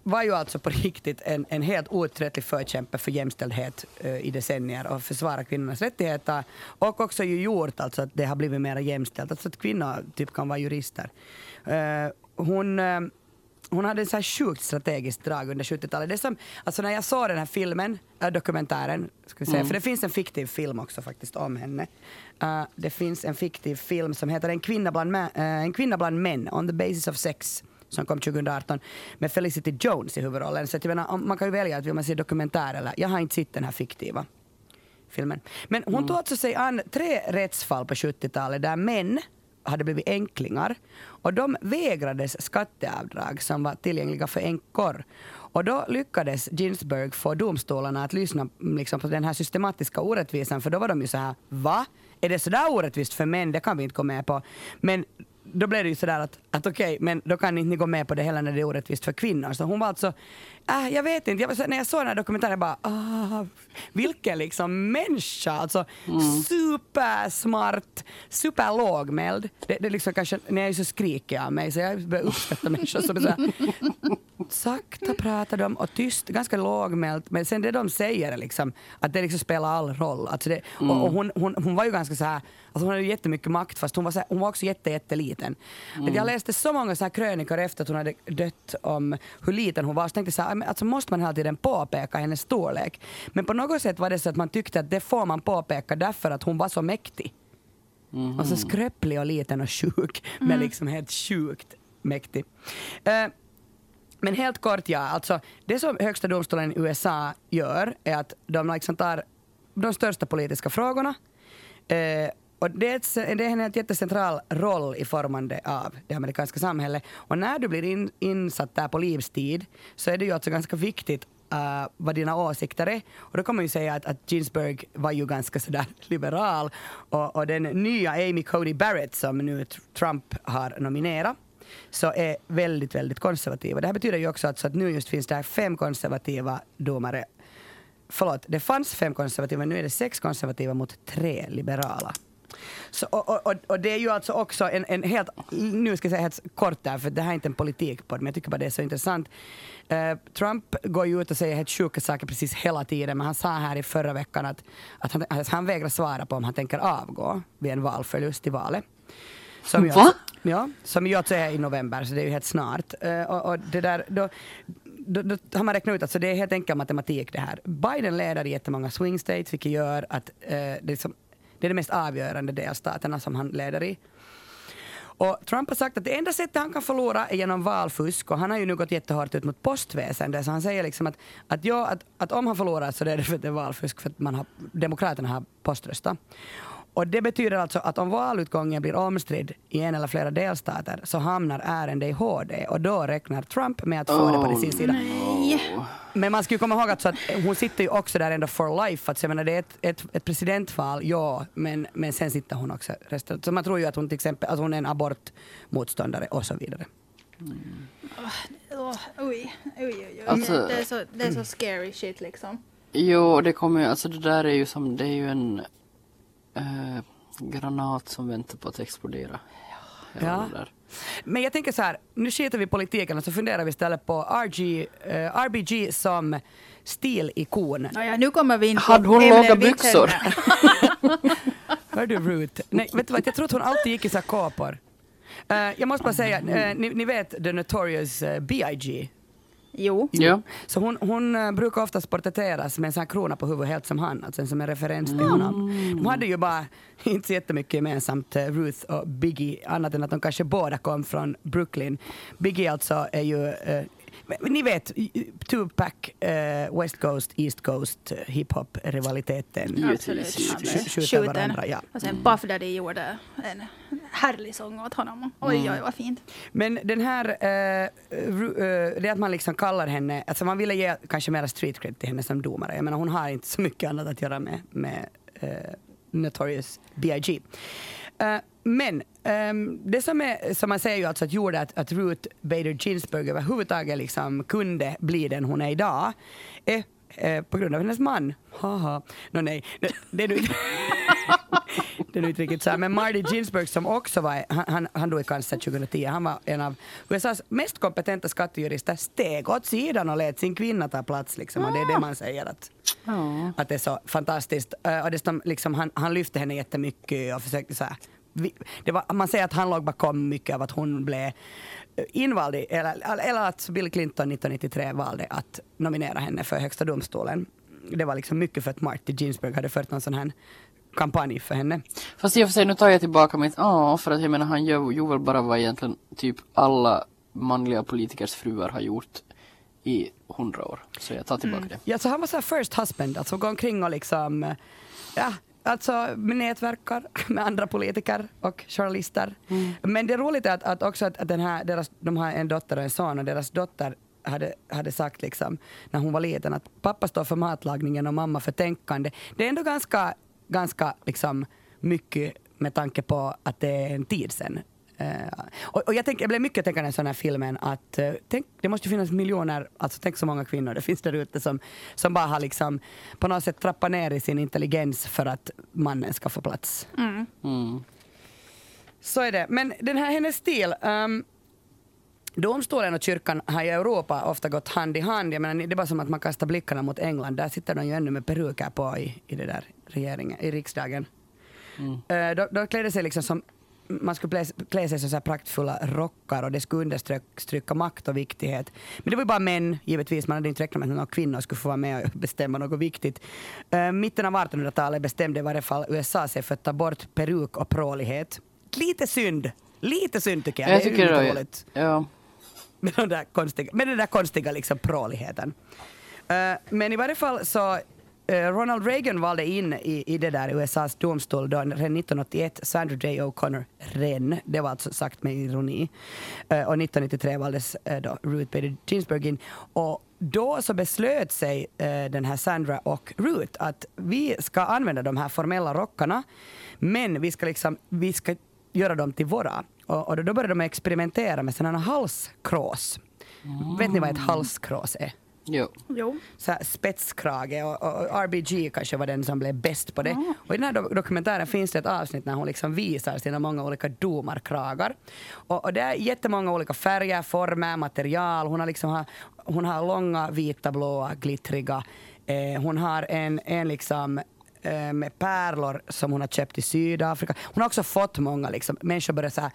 var ju alltså på riktigt en, en helt outtröttlig förkämpe för jämställdhet eh, i decennier och försvara kvinnornas rättigheter. Och också ju gjort alltså att det har blivit mer jämställt, alltså att kvinnor typ kan vara jurister. Eh, hon, eh, hon hade en så här sjukt strategiskt drag under 70-talet. Det som, alltså när jag såg den här filmen, äh, dokumentären, ska säga,
Mm.
för det finns en fiktiv film också faktiskt om henne. Uh, det finns en fiktiv film som heter En kvinna bland, mä- eh, en kvinna bland män, On the basis of sex som kom 2018 med Felicity Jones i huvudrollen. Så att jag menar, man kan ju välja att vill man se dokumentär eller, jag har inte sett den här fiktiva filmen. Men hon tog alltså sig an tre rättsfall på 70-talet där män hade blivit änklingar och de vägrades skatteavdrag som var tillgängliga för änkor. Och då lyckades Ginsburg få domstolarna att lyssna liksom, på den här systematiska orättvisan för då var de ju så här va? Är det sådär orättvist för män? Det kan vi inte gå med på. Men då blev det ju sådär att, att okej, men då kan inte ni gå med på det heller när det är orättvist för kvinnor. Så hon var alltså, äh, jag vet inte, jag, när jag såg den här dokumentären jag bara, ah, vilken liksom människa, alltså supersmart, superlågmäld. Det, det är liksom kanske, när jag är så skriker jag mig så jag börjar uppskatta människor som är så här, sakta pratar de och tyst, ganska lågmält. Men sen det de säger är liksom att det liksom spelar all roll. Alltså det, och, och hon, hon, hon var ju ganska så här, alltså hon hade ju jättemycket makt fast hon var, så här, hon var också jätte, jätteliten. Att Jag läste så många så här krönikor efter att hon hade dött om hur liten hon var. Så tänkte jag så här, men alltså måste man hela tiden påpeka hennes storlek. Men på något sätt var det så att man tyckte att det får man påpeka därför att hon var så mäktig. Alltså skröplig och liten och sjuk, men liksom helt sjukt mäktig. Eh, men helt kort, ja. Alltså, det som högsta domstolen i USA gör är att de liksom tar de största politiska frågorna eh, och det är, ett, det är en jättecentral roll i formande av det amerikanska samhället. Och när du blir in, insatt där på livstid så är det ju alltså ganska viktigt uh, vad dina åsikter är. Och då kan man ju säga att, att Ginsburg var ju ganska sådär liberal. Och, och den nya Amy Cody Barrett som nu Trump har nominerat så är väldigt, väldigt konservativa. Det här betyder ju också att, så att nu just finns det här fem konservativa domare. Förlåt, det fanns fem konservativa, nu är det sex konservativa mot tre liberala. Så, och, och- och, det är ju alltså också en, en helt, nu ska jag säga helt kort där, för det här är inte en politikpodd, men jag tycker bara det är så intressant. Eh, Trump går ju ut och säger helt sjuka saker precis hela tiden, men han sa här i förra veckan att, att han, att han vägrar svara på om han tänker avgå vid en valförlust i valet. Som ju
Va?
alltså- Ja, som ju alltså är i november, så det är ju helt snart. Eh, och, och det där, då, då, då har man räknat ut att så det är helt enkel matematik det här. Biden leder i jättemånga swing states, vilket gör att eh, det, som, det är de mest avgörande delstaterna som han leder i. Och Trump har sagt att det enda sättet han kan förlora är genom valfusk och han har ju nu gått jättehårt ut mot postväsendet så han säger liksom att, att, ja, att, att om han förlorar så är det för att det är valfusk för att man har, Demokraterna har poströstat. Och det betyder alltså att om valutgången blir omstridd i en eller flera delstater så hamnar ärendet i HD och då räknar Trump med att få det på
Oh,
sin sida.
Nej.
Men man ska ju komma ihåg att, så att hon sitter ju också där ändå for life. Att, så jag menar, det är ett, ett, ett presidentval, ja, men, men sen sitter hon också resten. Så man tror ju att hon till exempel att hon är en abortmotståndare och så vidare.
Åh, oj, oj, oj, oj.
Alltså-
det, är så, det är så scary shit liksom.
Jo, det kommer ju, alltså det där är ju som, det är ju en eh, granat som väntar på att explodera.
Ja.
där.
Men jag tänker så här, nu skiter vi i politiken och så funderar vi istället på RG, eh, RBG som stilikon.
Naja, nu kommer vi in på
Hade hon låga byxor?
Hör du Ruth? Nej, vet du vad, jag tror att hon alltid gick i så här kåpor. Eh, jag måste bara säga, eh, ni, ni vet The Notorious uh, B.I.G.
Jo.
Ja.
Så hon, hon eh, brukar oftast porträtteras med en sån här krona på huvudet helt som han, alltså som en referens till honom. De hade ju bara inte så jättemycket gemensamt, eh, Ruth och Biggie, annat än att de kanske båda kom från Brooklyn. Biggie alltså är ju, eh, ni vet, Tupac, eh, West Coast, East Coast, hiphop-rivaliteten.
Absolut.
Skjuter varandra, ja.
Och sen Puff Daddy gjorde en härlig sång åt honom. Oj,
Mm.
oj, vad fint.
Men den här, eh, eh, det att man liksom kallar henne, alltså man ville ge kanske mera street cred till henne som domare. Jag menar hon har inte så mycket annat att göra med, med eh, Notorious B.I.G. Eh, men ehm, det som, är, som man säger ju alltså att gjorde att, att Ruth Bader Ginsburg överhuvudtaget liksom kunde bli den hon är idag är eh, på grund av hennes man. Haha. No, nej, det, det är nu inte- det är nu inte riktigt så här. Men Marty Ginsburg som också var, han, han, dog i cancer 2010, han var en av USAs mest kompetenta skattejurister, steg åt sidan och lät sin kvinna ta plats liksom. Och det är det man säger att, att det är så fantastiskt. Eh, och dessutom liksom, han, han lyfte henne jättemycket och försökte så här, var, man säger att han låg bakom mycket av att hon blev invald eller, eller att Bill Clinton 1993 valde att nominera henne för högsta domstolen. Det var liksom mycket för att Marty Ginsburg hade fört någon sån här kampanj för henne.
Fast i och för sig, nu tar jag tillbaka mitt ja, för att jag menar han gör, gjorde väl bara vad egentligen typ alla manliga politikers fruar har gjort i hundra år. Så jag tar tillbaka det.
Ja, så han var så här first husband, alltså gå omkring och liksom, eh, ja, alltså nätverkar med andra politiker och journalister. Men det är roligt att, att också att, att den här, deras, de har en dotter och en son och deras dotter hade, hade sagt liksom, när hon var liten att pappa står för matlagningen och mamma för tänkande. Det är ändå ganska, ganska liksom, mycket med tanke på att det är en tid sen. Eh, och, och jag, tänk, jag blev mycket tänkande i den här filmen att uh, tänk, det måste finnas miljoner, alltså tänk så många kvinnor det finns där ute som, som bara har liksom på något sätt trappat ner i sin intelligens för att mannen ska få plats.
Mm.
Mm.
Så är det. Men den här hennes stil, um, Domstolen och kyrkan har i Europa ofta gått hand i hand. Jag menar, det är bara som att man kastar blickarna mot England. Där sitter de ju ännu med peruker på i, i, det där regeringen, i riksdagen.
Mm.
Uh, de, de klädde sig liksom som man skulle klä, klä sig så praktfulla rockar och det skulle understryka makt och viktighet. Men det var ju bara män, givetvis. Man hade inte räknat med att några kvinnor skulle få vara med och bestämma något viktigt. Uh, mitten av 1800-talet bestämde i varje fall USA sig för att ta bort peruk och prålighet. Lite synd. Lite synd tycker jag.
Jag
det är
tycker det är, ja.
med, de där konstiga, med den där konstiga liksom pråligheten. Uh, men i varje fall så Ronald Reagan valde in i, i det där USAs domstol då, redan 1981 Sandra J. O'Connor Ren, det var alltså sagt med ironi. Uh, och 1993 valdes då Ruth Bader Ginsburg in. Och då så beslöt sig den här Sandra och Ruth att vi ska använda de här formella rockarna men vi ska, liksom, vi ska göra dem till våra. Och, och då började de experimentera med sådana halskrås. Mm. Vet ni vad ett halskrås är?
Jo.
Jo.
Så här spetskrage och, och, RBG kanske var den som blev bäst på det. Mm. Och i den här do dokumentären finns det ett avsnitt när hon liksom visar sina många olika domarkragar. Och, och det är jättemånga olika färger, former, material. Hon har, liksom, hon har långa, vita, blåa, glittriga. Eh, hon har en, en liksom eh, med pärlor som hon har köpt i Sydafrika. Hon har också fått många, liksom, människor börjar så här,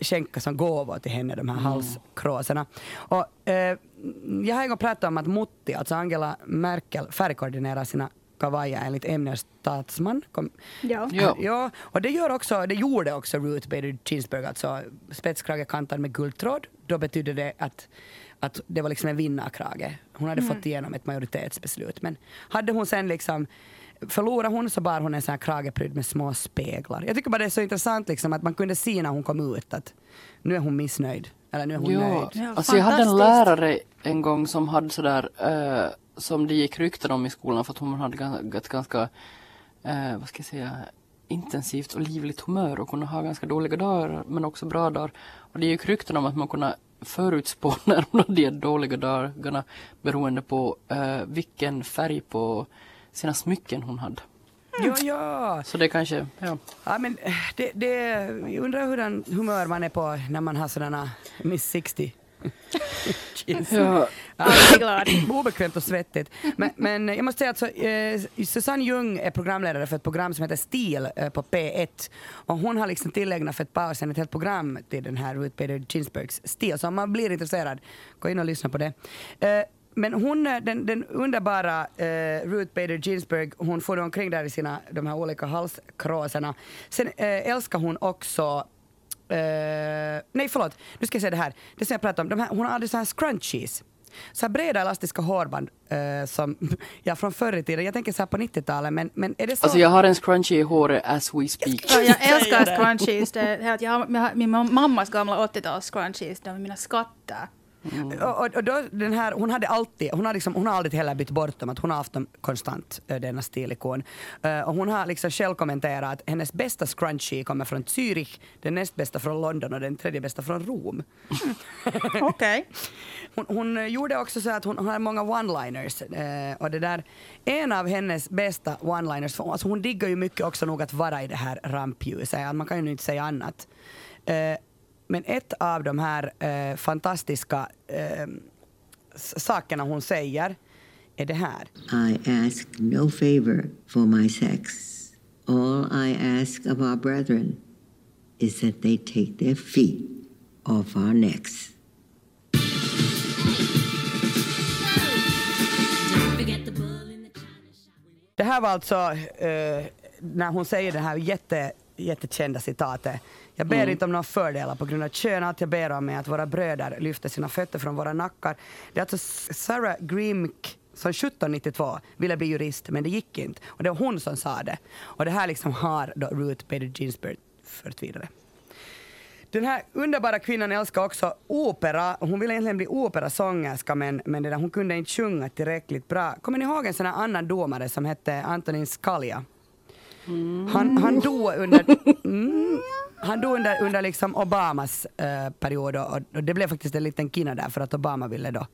skänka som gåvor till henne, de här mm. halskråsorna. Och, eh, jag har en gång pratat om att Mutti, alltså Angela Merkel, färgkoordinerar sina kavajer enligt Emner Statsman. Kom,
ja.
ja. ja. Och det, gör också, det gjorde också Ruth Bader Ginsburg, alltså spetskrage kantad med guldtråd. Då betydde det att, att det var liksom en vinnarkrage. Hon hade mm. fått igenom ett majoritetsbeslut. Men hade hon sen liksom förlorade hon så bar hon en sån här krageprydd med små speglar. Jag tycker bara det är så intressant liksom, att man kunde se när hon kom ut att nu är hon missnöjd. Eller nu är hon
ja.
nöjd.
Ja,
alltså jag hade en lärare en gång som hade sådär, uh, som det gick rykten om i skolan för att hon hade ett ganska, uh, vad ska jag säga, intensivt och livligt humör och kunde ha ganska dåliga dagar men också bra dagar. Och det gick rykten om att man kunde förutspå när hon hade de dåliga dagarna beroende på uh, vilken färg på sina smycken hon hade.
Ja, ja.
Så det kanske, ja.
Ja, men det, det, jag undrar hur humör man är på när man har sådana Miss 60
ja.
Glad.
Obekvämt och svettigt. Men, men jag måste säga att så, eh, Susanne Ljung är programledare för ett program som heter Stil eh, på P1. Och hon har liksom tillägnat för ett par år sedan ett helt program till den här Ruth Bader Ginsburgs stil. Så om man blir intresserad, gå in och lyssna på det. Eh, men hon, eh, den, den underbara uh, Ruth Bader Ginsburg, hon får omkring där i sina, de här olika halskråsarna. Sen uh, älskar hon också Uh, nej förlåt, nu ska jag säga det här. Det som jag pratade om, de här, hon har aldrig så här scrunchies. Så här breda elastiska hårband uh, som, ja från förr i tiden, jag tänker så här på 90-talet men, men är det så?
Alltså jag har en scrunchie i håret as we speak.
Ja, jag älskar scrunchies. Det, är, jag har, min mammas gamla 80-tals scrunchies, de är mina skatter.
Mm. Och, och då, den här, hon, hade alltid, hon, har liksom, hon har aldrig heller bytt bort dem, att hon har haft dem konstant, eh, denna stilikon. Uh, och hon har liksom själv kommenterat att hennes bästa scrunchie kommer från Zürich, den näst bästa från London och den tredje bästa från Rom.
Okej. Okay.
Hon, hon, gjorde också så att hon, hon har många one-liners. Uh, och det där, en av hennes bästa one-liners, alltså hon diggar ju mycket också nog att vara i det här rampljuset, man kan ju inte säga annat. Uh, men ett av de här eh, fantastiska eh, sakerna hon säger är det här.
I ask no favor for my sex. All I ask of our brethren is that they take their feet off our necks.
Det här var alltså eh, när hon säger det här jätte, jättekända citatet. Jag ber inte om några fördelar på grund av kön. Allt jag ber om att våra bröder lyfter sina fötter från våra nackar. Det är alltså Sarah Grimk som 1792 ville bli jurist, men det gick inte. Och det var hon som sa det. Och det här liksom har då Ruth Bader Ginsburg fört vidare. Den här underbara kvinnan älskar också opera. Hon ville egentligen bli operasångerska men, men det där, hon kunde inte sjunga tillräckligt bra. Kommer ni ihåg en sån här annan domare som hette Antonin Scalia? Han, han dog under, mm, han dog under, under liksom Obamas eh, period och, och det blev faktiskt en liten kina där för att Obama ville då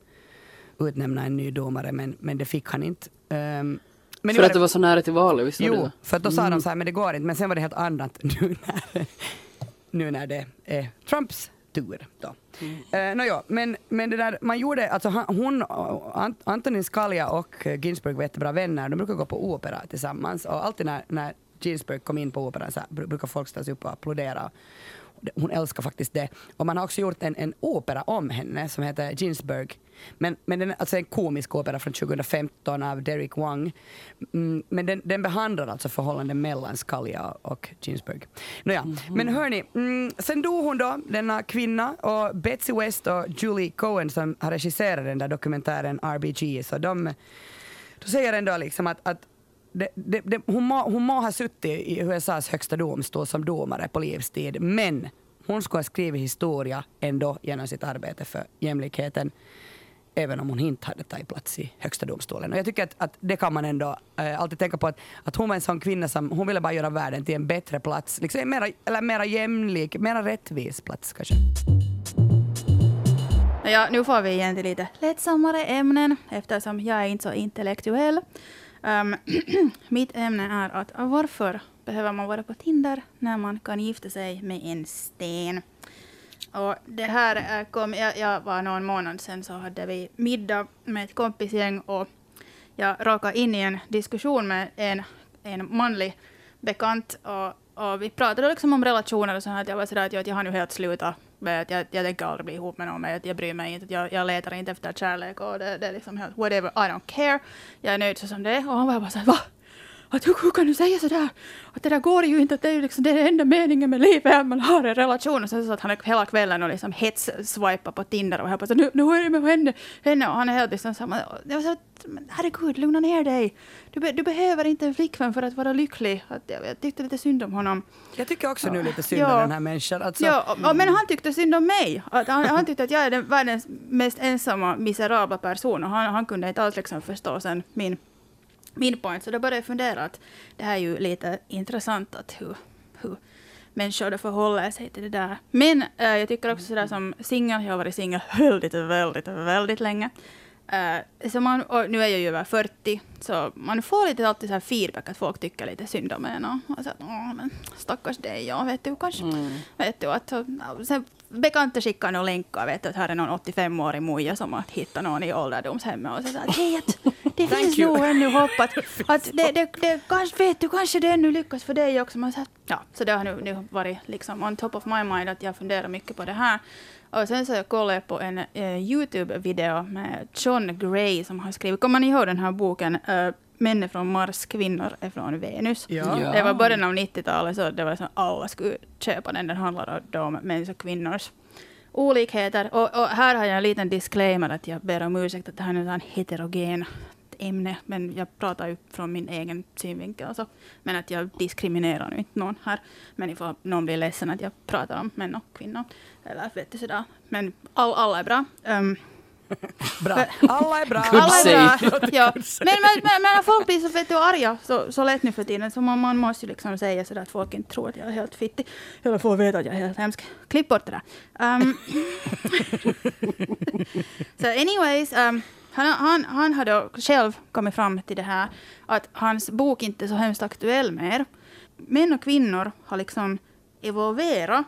utnämna en ny domare men, men det fick han inte. Um, men
För att det var så nära till valet, visst
Jo,
det?
för att då sa de så här, men det går inte. Men sen var det helt annat nu när, nu när det är Trumps tur. Då. Mm. Uh, no, men, men det där, man gjorde, alltså hon, Ant, Antonin Scalia och Ginsburg var jättebra vänner. De brukar gå på opera tillsammans och alltid när, när Ginsburg kom in på operan så här, br- brukar folk ställa sig upp och applådera. Hon älskar faktiskt det. Och man har också gjort en, en opera om henne som heter Ginsburg. Men, men den är alltså en komisk opera från 2015 av Derek Wang. Mm, men den, den behandlar alltså förhållandet mellan Scalia och Ginsburg. Nåja, men hörni, mm, sen dog hon då, denna kvinna, och Betsy West och Julie Cohen som har regisserat den där dokumentären RBG, så de då säger ändå liksom att, att det, det, det, hon, må, hon må ha suttit i USAs högsta domstol som domare på livstid, men hon skulle ha skrivit historia ändå genom sitt arbete för jämlikheten, även om hon inte hade tagit plats i högsta domstolen. Och jag tycker att, att det kan man ändå äh, alltid tänka på, att, att hon var en sån kvinna som hon ville bara göra världen till en bättre plats, liksom en mera, eller mera jämlik, mera rättvis plats kanske.
Ja, nu får vi igen till lite lättsammare ämnen eftersom jag är inte så intellektuell. Um, mitt ämne är att ah, varför behöver man vara på Tinder när man kan gifta sig med en sten? Och det här eh, kom, jag, jag var någon månad sedan så hade vi middag med ett kompisgäng och jag råkade in i en diskussion med en, en manlig bekant och, och vi pratade liksom om relationer och så här, att jag var sådär att jag, att jag har nu helt slutat med att jag, jag tänker aldrig bli ihop med någon, men jag, jag bryr mig inte, att jag, jag letar inte efter kärlek och det, det är liksom helt whatever, I don't care. Jag är nöjd så som det är och han var bara såhär va? Att hur, hur kan du säga sådär? Att det där går ju inte, att det är ju liksom det är enda meningen med livet, att man har en relation. Och sen så att han hela kvällen och liksom hets-swipar på Tinder och höll på så nu, nu är det med henne, henne och han är helt liksom samma. Jag så att, herregud, lugna ner dig. Du, be, du behöver inte en flickvän för att vara lycklig. Att jag, jag tyckte lite synd om honom.
Jag tycker också nu lite synd om
Ja.
den här människan. Alltså,
Ja, och, och, men han tyckte synd om mig. Att han, han tyckte att jag är den världens mest ensamma, miserabla person. Och han, han kunde inte alls liksom förstå sen min, min point. Så då började jag fundera att det här är ju lite intressant att hur, hur människor då förhåller sig till det där. Men eh, jag tycker också sådär som singel, jag har varit singel väldigt, väldigt, väldigt länge. Eh, så man, och nu är jag ju över 40, så man får lite alltid så här feedback att folk tycker lite synd om en. Och, och så att, Åh, men stackars dig, ja, vet du, kanske. Vet du, att, så, sen bekanta skickar någon länkar, vet att här är någon 85-årig muja som har hittat någon i ålderdomshemmet och så att hej, att det finns nog ännu hopp att, att det, det, det, kanske, vet du, kanske det ännu lyckas för dig också. Men så ja, så det har nu, nu varit liksom on top of my mind att jag funderar mycket på det här. Och sen så kollade jag på en eh, Youtube-video med John Gray som har skrivit, kommer ni ihåg den här boken uh, Män är från Mars, kvinnor är från Venus?
Ja.
Ja.
Det var början av 90-talet så det var så alla skulle köpa den. Den handlar om mäns och kvinnors olikheter. Och, och här har jag en liten disclaimer att jag ber om ursäkt att det här är en heterogen ämne, men jag pratar ju från min egen synvinkel. Alltså. Men att jag diskriminerar nu inte någon här. Men ifall någon blir ledsen att jag pratar om män och kvinnor. Eller vet du sådär. Men all, alla är bra. Um,
Bra. Alla är bra.
Alla är bra. Ja. Men, men, men, folk blir så vet du, arga så, så lätt nu för tiden, så man, man måste ju liksom säga sådär att folk inte tror att jag är helt fittig. Eller får veta att jag är helt hemsk. Klipp bort det där. Um, så anyways, um, han, han, han har då själv kommit fram till det här att hans bok inte är så hemskt aktuell mer. Män och kvinnor har liksom evolverat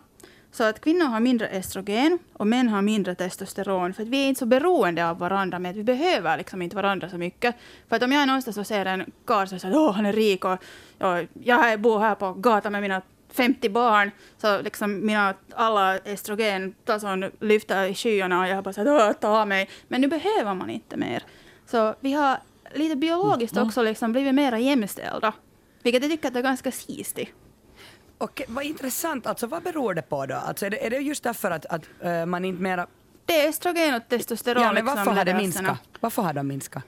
så att kvinnor har mindre estrogen och män har mindre testosteron. För att vi är inte så beroende av varandra, men att vi behöver liksom inte varandra så mycket. För att om jag är någonstans och ser en karl som säger att han är rik och, och jag bor här på gatan med mina 50 barn, så liksom mina alla estrogentason lyfter i skyarna och jag bara att ta mig. Men nu behöver man inte mer. Så vi har lite biologiskt också liksom blivit mer jämställda. Vilket jag tycker att är ganska sistigt.
Och vad intressant, alltså vad beror det på då? Alltså är, det, är det just därför att, att eh, man inte mera...
Det är östrogen och testosteron.
Ja, men varför
liksom,
har det minskat? Varför har de minskat?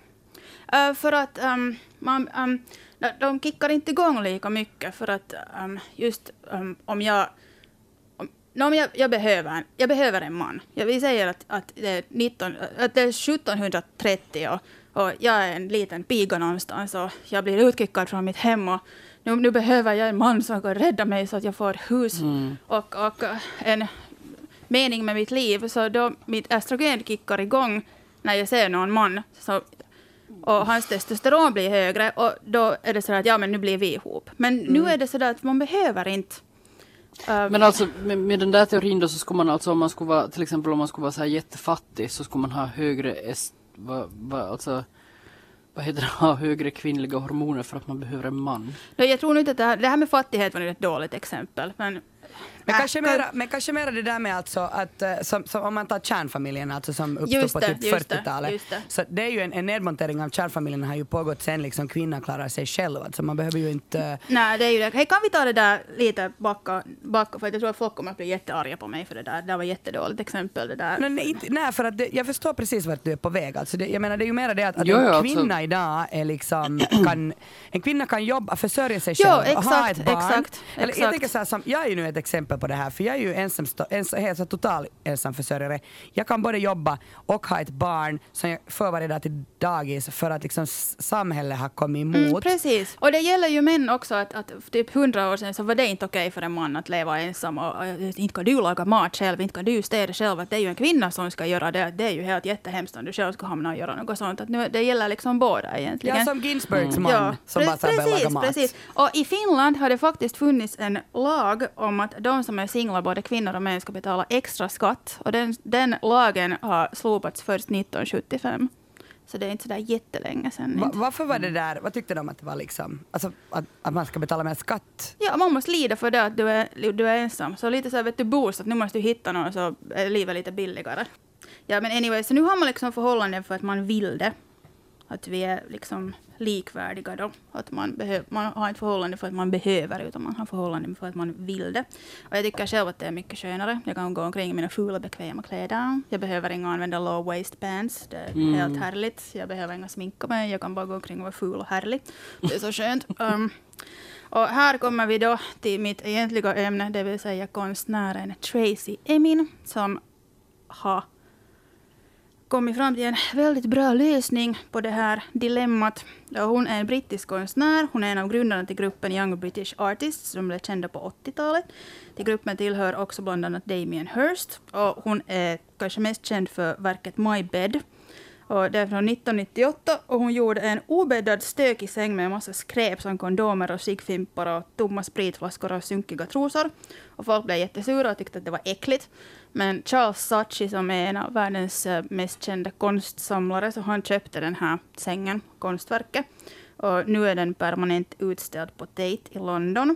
Uh, för att um, man, um, de- kickar inte igång lika mycket för att um, just om jag om, om jag, jag, behöver, jag behöver en man. Vi säger att, att, det är 19, att det är 1730 och, och jag är en liten piga någonstans och jag blir utkickad från mitt hem och nu, nu behöver jag en man som kan rädda mig så att jag får ett hus och, och uh, en mening med mitt liv. Så då mitt östrogen kickar igång när jag ser någon man. Så och hans testosteron blir högre och då är det så att ja men nu blir vi ihop. Men nu är det så att man behöver inte. äh,
Men alltså med, med den där teorin då så skulle man alltså om man skulle vara till exempel om man skulle vara så här jättefattig så skulle man ha högre est, vad, vad, alltså vad heter det, ha högre kvinnliga hormoner för att man behöver en man.
jag tror inte att det här, det här med fattighet var ett dåligt exempel. Men,
men
Äh,
kanske,
kan-
mera, men kanske mera det där med alltså att, eh, som, som om man tar kärnfamiljen alltså som uppstod på typ
just det,
40-talet.
just det.
Så det är ju en, en nedmontering av kärnfamiljen har ju pågått sen liksom kvinnan klarar sig själv. Alltså man behöver ju inte...
Nej, det är ju det. Hej, kan vi ta det där lite backa, backa för att jag tror att folk kommer att bli jättearga på mig för det där. Det där var jättedåligt exempel det där.
Nej, nej, inte, nej för att det, jag förstår precis vart du är på väg. Alltså det, jag menar det är ju mer det att, att
Jo,
en
jo, alltså-
kvinna idag är liksom, kan, en kvinna kan jobba, försörja sig
Jo,
själv och ha
exakt,
ett barn.
exakt,
Eller, jag
exakt.
tänker så här, som, jag är ju nu ett exempel på det här för jag är ju ensam, ens, helt total ensamförsörjare. Jag kan både jobba och ha ett barn som jag för varje dag till dagis för att liksom samhället har kommit emot.
Mm, precis. Och det gäller ju män också. Att, att typ hundra år sedan så var det inte okej för en man att leva ensam. Och, och, inte kan du laga mat själv, inte kan du städa själv. Att det är ju en kvinna som ska göra det. Det är ju helt jättehemskt om du själv ska hamna och göra något sånt. Att nu, det gäller liksom båda egentligen.
Ja, som Ginsbergs man som
pre-
bara så här börjar laga mat.
precis. Och i Finland har det faktiskt funnits en lag om att de som är singlar, både kvinnor och män, ska betala extra skatt. Och den, den lagen har slopats först 1975. Så det är inte så där jättelänge sedan.
Va, varför var det där, vad tyckte de att det var liksom, alltså att, att man ska betala mer skatt?
Ja, man måste lida för det att du är, du är ensam. Så lite så här, vet du, boost, att nu måste du hitta någon så är livet lite billigare. Ja, men anyway, så nu har man liksom förhållanden för att man vill det. Att vi är liksom likvärdiga då. Att man, man har inte förhållande för att man behöver, utan man har förhållande för att man vill det. Och jag tycker själv att det är mycket skönare. Jag kan gå omkring i mina fula bekväma kläder. Jag behöver inte använda low waist pants. Det är helt härligt. Jag behöver inga sminka mig. Jag kan bara gå omkring och vara ful och härlig. Det är så skönt. Um, och här kommer vi då till mitt egentliga ämne, det vill säga konstnären Tracy Emin, som har kommit fram till en väldigt bra lösning på det här dilemmat. Hon är en brittisk konstnär. Hon är en av grundarna till gruppen Young British Artists som blev kända på 80-talet. Till gruppen tillhör också bland annat Damien Hirst. Och hon är kanske mest känd för verket My Bed. Och det är från 1998 och hon gjorde en obäddad stökig säng med en massa skräp som kondomer och ciggfimpar och tomma spritflaskor och sunkiga trosor. Och folk blev jättesura och tyckte att det var äckligt. Men Charles Saatchi som är en av världens eh, mest kända konstsamlare så han köpte den här sängen, konstverket. Och nu är den permanent utställd på Tate i London.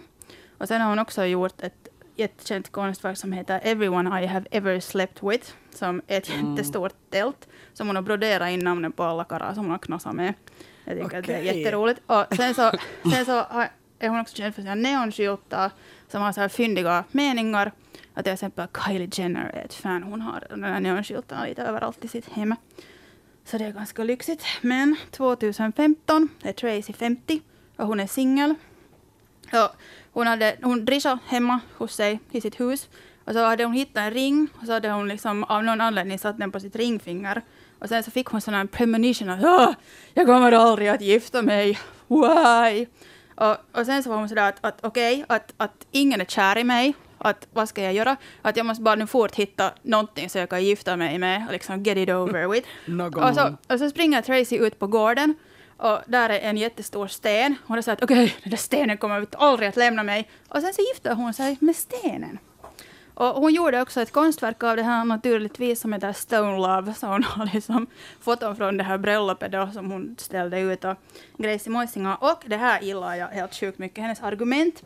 Och sen har hon också gjort ett jättekänt konstverk som heter Everyone I have ever slept with. Som är ett jättestort tält som hon har broderat in namnen på alla karlar som hon har knasat med. Jag tycker att det är jätteroligt. Och sen så, sen så har- är hon också känd för sina neonskyltar som har så här fyndiga meningar. Att till exempel Kylie Jenner är ett fan. Hon har de här neonskyltarna lite överallt i sitt hem. Så det är ganska lyxigt. Men 2015 är Tracy 50 och hon är singel. Ja, hon, hade, hon hemma hos sig i sitt hus. Och så hade hon hittat en ring och så hade hon liksom av någon anledning satt den på sitt ringfinger. Och sen så fick hon sån här premonition att "Åh, jag kommer aldrig att gifta mig. Why? Och, och sen så var hon sådär att, att okej, att, att ingen är kär i mig. Att vad ska jag göra? Att jag måste bara nu fort hitta någonting så jag kan gifta mig med. Liksom get it over with. Och, så, och så springer Tracy ut på gården och där är en jättestor sten. Hon har sagt okej, den där stenen kommer aldrig att lämna mig. Och sen så gifter hon sig med stenen. Och hon gjorde också ett konstverk av det här naturligtvis som heter Stone Love. Så hon har liksom foton från det här bröllopet då som hon ställde ut och grejs i Moisinga. Och det här gillar jag helt sjukt mycket. Hennes argument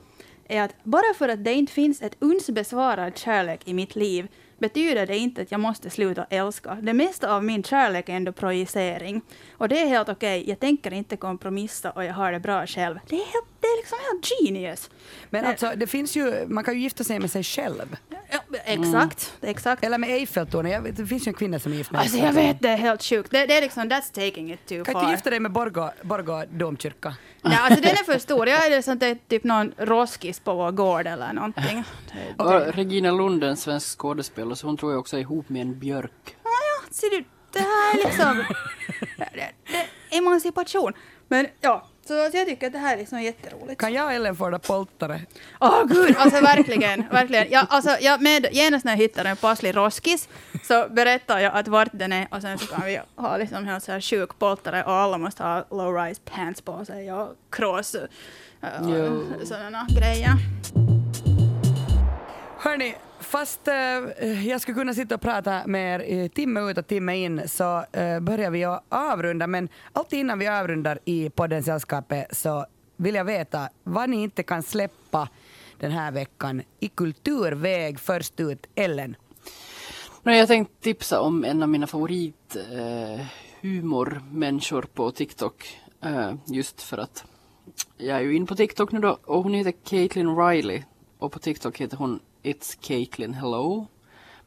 är att bara för att det inte finns ett uns besvarad kärlek i mitt liv betyder det inte att jag måste sluta älska. Det mesta av min kärlek är ändå projicering. Och det är helt okej. Jag tänker inte kompromissa och jag har det bra själv. Det är, helt, det är liksom helt genius.
Men alltså, det finns ju, man kan ju gifta sig med sig själv.
Ja, exakt. exakt.
Eller med Eiffeltornet. Vet, Det finns ju en kvinna som är gift med
Alltså jag vet, det är helt sjukt. Det, det är liksom, that's taking it too
Kan
far.
inte gifta dig med Borgå, Borgå domkyrka?
Nej, alltså den är för stor. Jag är det sånt där, typ någon roskis på vår gård eller någonting. Det-
Och Regina Lund, en svensk skådespelare, så hon tror jag också är ihop med en björk.
Ja, ja, ser du, det här är liksom det, det, det, emancipation. Men ja, så jag tycker att det här är liksom jätteroligt.
Kan jag och Ellen få det poltare?
Åh gud, alltså verkligen, verkligen. Ja, alltså, jag med, genast när jag hittar en passlig roskis så berättar jag att vart den är och sen så kan vi ha liksom helt så här sjuk poltare och alla måste ha low-rise pants på sig och cross uh,
Jo.
sådana grejer.
Hörni, fast eh, jag skulle kunna sitta och prata med er timme ut och timme in så eh, börjar vi att avrunda. Men alltid innan vi avrundar i podden Sällskapet så vill jag veta vad ni inte kan släppa den här veckan i kulturväg. Först ut, Ellen.
Men jag tänkte tipsa om en av mina favorit eh, humormänniskor på TikTok. Eh, just för att jag är ju in på TikTok nu då och hon heter Caitlin Riley. Och på TikTok heter hon It's Caitlin Hello.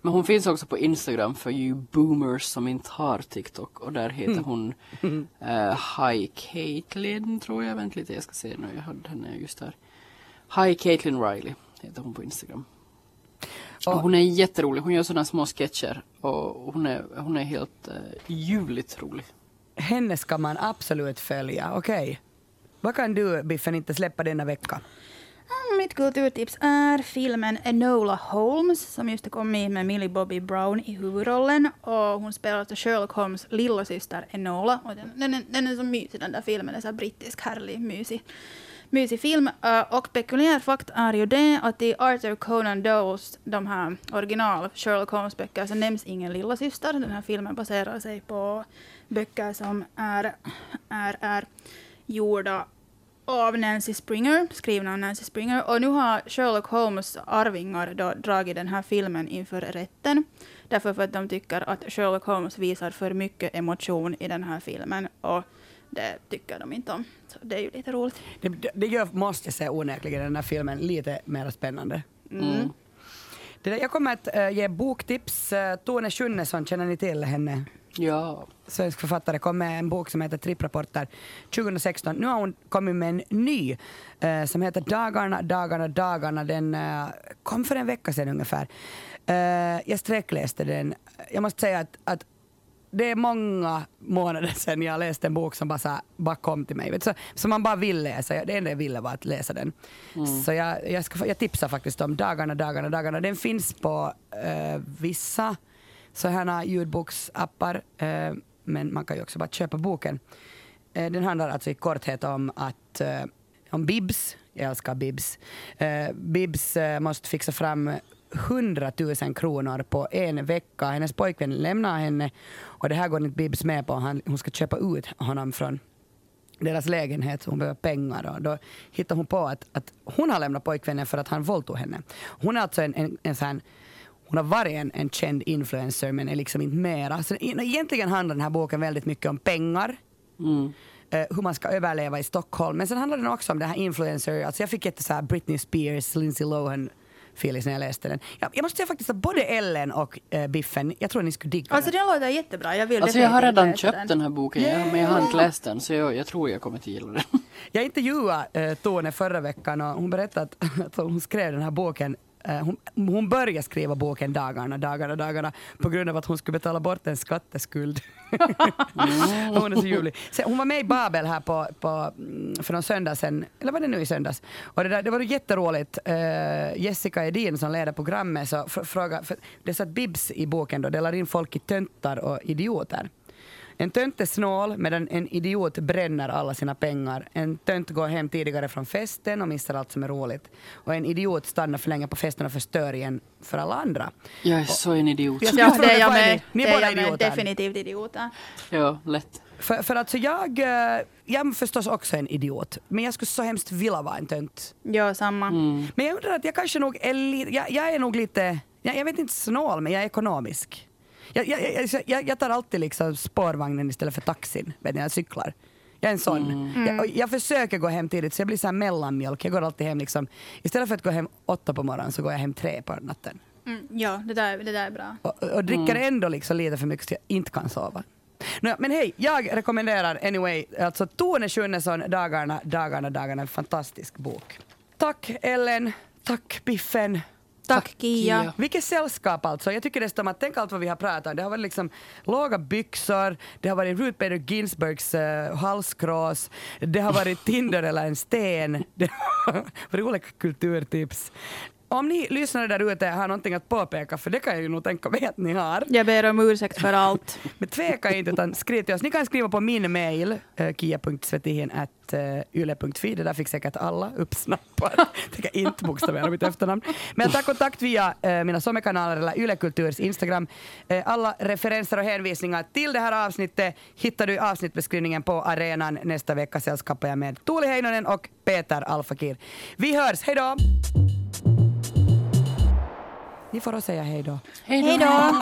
Men hon finns också på Instagram för you boomers som inte har TikTok. Och där heter hon eh, Hi Caitlin tror jag. Vänt lite, jag ska se nu. Jag hade henne just här. Hi Caitlin Riley heter hon på Instagram. Och hon är jätterolig. Hon gör sådana små sketcher. Och hon är, hon är helt uh, ljuvligt rolig.
Henne ska man absolut följa. Okej. Vad kan du, Biffen, inte släppa denna vecka?
Mitt kulturtips är filmen Enola Holmes som just har kommit med Millie Bobby Brown i huvudrollen. Och hon spelar alltså Sherlock Holmes lillasyster Enola. Och den, den, den är så mysig den där filmen. Den är så brittisk, härlig, mysig, mysig film. Uh, och pekulär fakt är ju det att i Arthur Conan Doyles, de här original Sherlock Holmes-böcker, så nämns ingen lillasyster. Den här filmen baserar sig på böcker som är, är, är gjorda av Nancy Springer, skrivna av Nancy Springer. Och nu har Sherlock Holmes arvingar då dragit den här filmen inför rätten. Därför för att de tycker att Sherlock Holmes visar för mycket emotion i den här filmen. Och det tycker de inte om. Så det är ju lite roligt.
Det, det- gör, måste jag säga onekligen, den här filmen lite mer spännande.
Mm.
Det där, jag kommer att eh, ge boktips. Uh, Tone Schunnesson, känner ni till henne?
Ja.
Svensk författare kom med en bok som heter Tripprapporter 2016. Nu har hon kommit med en ny eh, som heter Dagarna, dagarna, dagarna. Den eh, kom för en vecka sedan ungefär. Eh, jag sträckläste den. Jag måste säga att, att det är många månader sedan jag läste en bok som bara, så här, bara kom till mig. Vet Så, som man bara vill läsa. Det enda jag ville var att läsa den. Så jag, jag, ska, jag tipsar faktiskt om Dagarna, dagarna, dagarna. Den finns på eh, vissa sådana ljudboksappar. Eh, men man kan ju också bara köpa boken. Eh, den handlar alltså i korthet om att eh, om Bibs, jag älskar Bibs. Eh, Bibs eh, måste fixa fram 100 000 kronor på en vecka. Hennes pojkvän lämnar henne och det här går inte Bibs med på. Han, hon ska köpa ut honom från deras lägenhet, hon behöver pengar och då hittar hon på att, att hon har lämnat pojkvännen för att han våldtog henne. Hon är alltså en, en, en sån hon har varit en, en känd influencer men är liksom inte mera. Så egentligen handlar den här boken väldigt mycket om pengar.
Mm.
eh, hur man ska överleva i Stockholm. Men sen handlar den också om det här influencer, alltså jag fick jätte så här Britney Spears, Lindsay Lohan feelings när jag läste den. Jag, jag måste säga faktiskt att både Ellen och eh, Biffen, jag tror ni skulle digga
Alltså
den.
den låter jättebra. Jag vill
Alltså jag har redan köpt den här boken, jag, men jag har inte läst den så jag, jag tror jag kommer att gilla den.
Jag intervjuade eh, Tone förra veckan och hon berättade att, att hon skrev den här boken hon, hon började skriva boken dagarna, dagarna, dagarna på grund av att hon skulle betala bort en skatteskuld. hon är så ljuvlig. Sen, hon var med i Babel här på, på, mm, för någon söndag sen, eller var det nu i söndags? Och det, där, det var jätteroligt. Eh, Jessica Edin som leder programmet så fr- fråga, för det är så att Bibs i boken då delar in folk i töntar och idioter. En tönt är snål medan en idiot bränner alla sina pengar. En tönt går hem tidigare från festen och missar allt som är roligt. Och en idiot stannar för länge på festen och förstör igen för alla andra.
Jag är så en idiot.
Jag
det är jag med.
ni? Är
det är
båda
jag med.
idioter.
Definitivt idioter.
Ja, lätt.
För, för alltså jag, eh, jag är förstås också en idiot. Men jag skulle så hemskt vilja vara en tönt.
Ja, samma.
Mm.
Men jag undrar att jag kanske nog är lite, jag, jag är nog lite, jag, jag vet inte snål men jag är ekonomisk. Jag, jag, jag, jag, tar alltid liksom spårvagnen istället för taxin när jag cyklar. Jag är en sån. Jag, och jag försöker gå hem tidigt så jag blir så här mellanmjölk. Jag går alltid hem liksom, istället för att gå hem åtta på morgonen så går jag hem tre på natten.
Mm, ja, det där, det där är bra.
Och, och dricker ändå liksom lite för mycket så jag inte kan sova. Nå, men hej, jag rekommenderar anyway, alltså Tone Schunnesson, Dagarna, Dagarna, Dagarna, en fantastisk bok. Tack Ellen, tack Biffen.
Tack, Kia.
Kia.
Vilket sällskap alltså. Jag tycker dessutom att tänk allt vad vi har pratat om. Det har varit liksom låga byxor, det har varit Ruth Bader Ginsburgs uh, halskrås, det har varit Tinder eller en sten, det har varit olika kulturtips. Om ni lyssnare där ute har någonting att påpeka, för det kan jag ju nog tänka mig att ni har.
Jag ber om ursäkt för allt.
Men tveka inte utan skriv till oss. Ni kan skriva på min mail, kia.svetihin.yle.fi. Det där fick säkert alla uppsnappat. Tänker inte bokstavera mitt efternamn. Men ta kontakt via uh, mina sommarkanaler eller Yle Kulturs Instagram. Uh, alla referenser och hänvisningar till det här avsnittet hittar du i avsnittbeskrivningen på arenan. Nästa vecka sällskapar jag med Tuuli Heinonen och Peter Alfakir. Vi hörs, hej då! Ni får också säga hej då.
Hej då!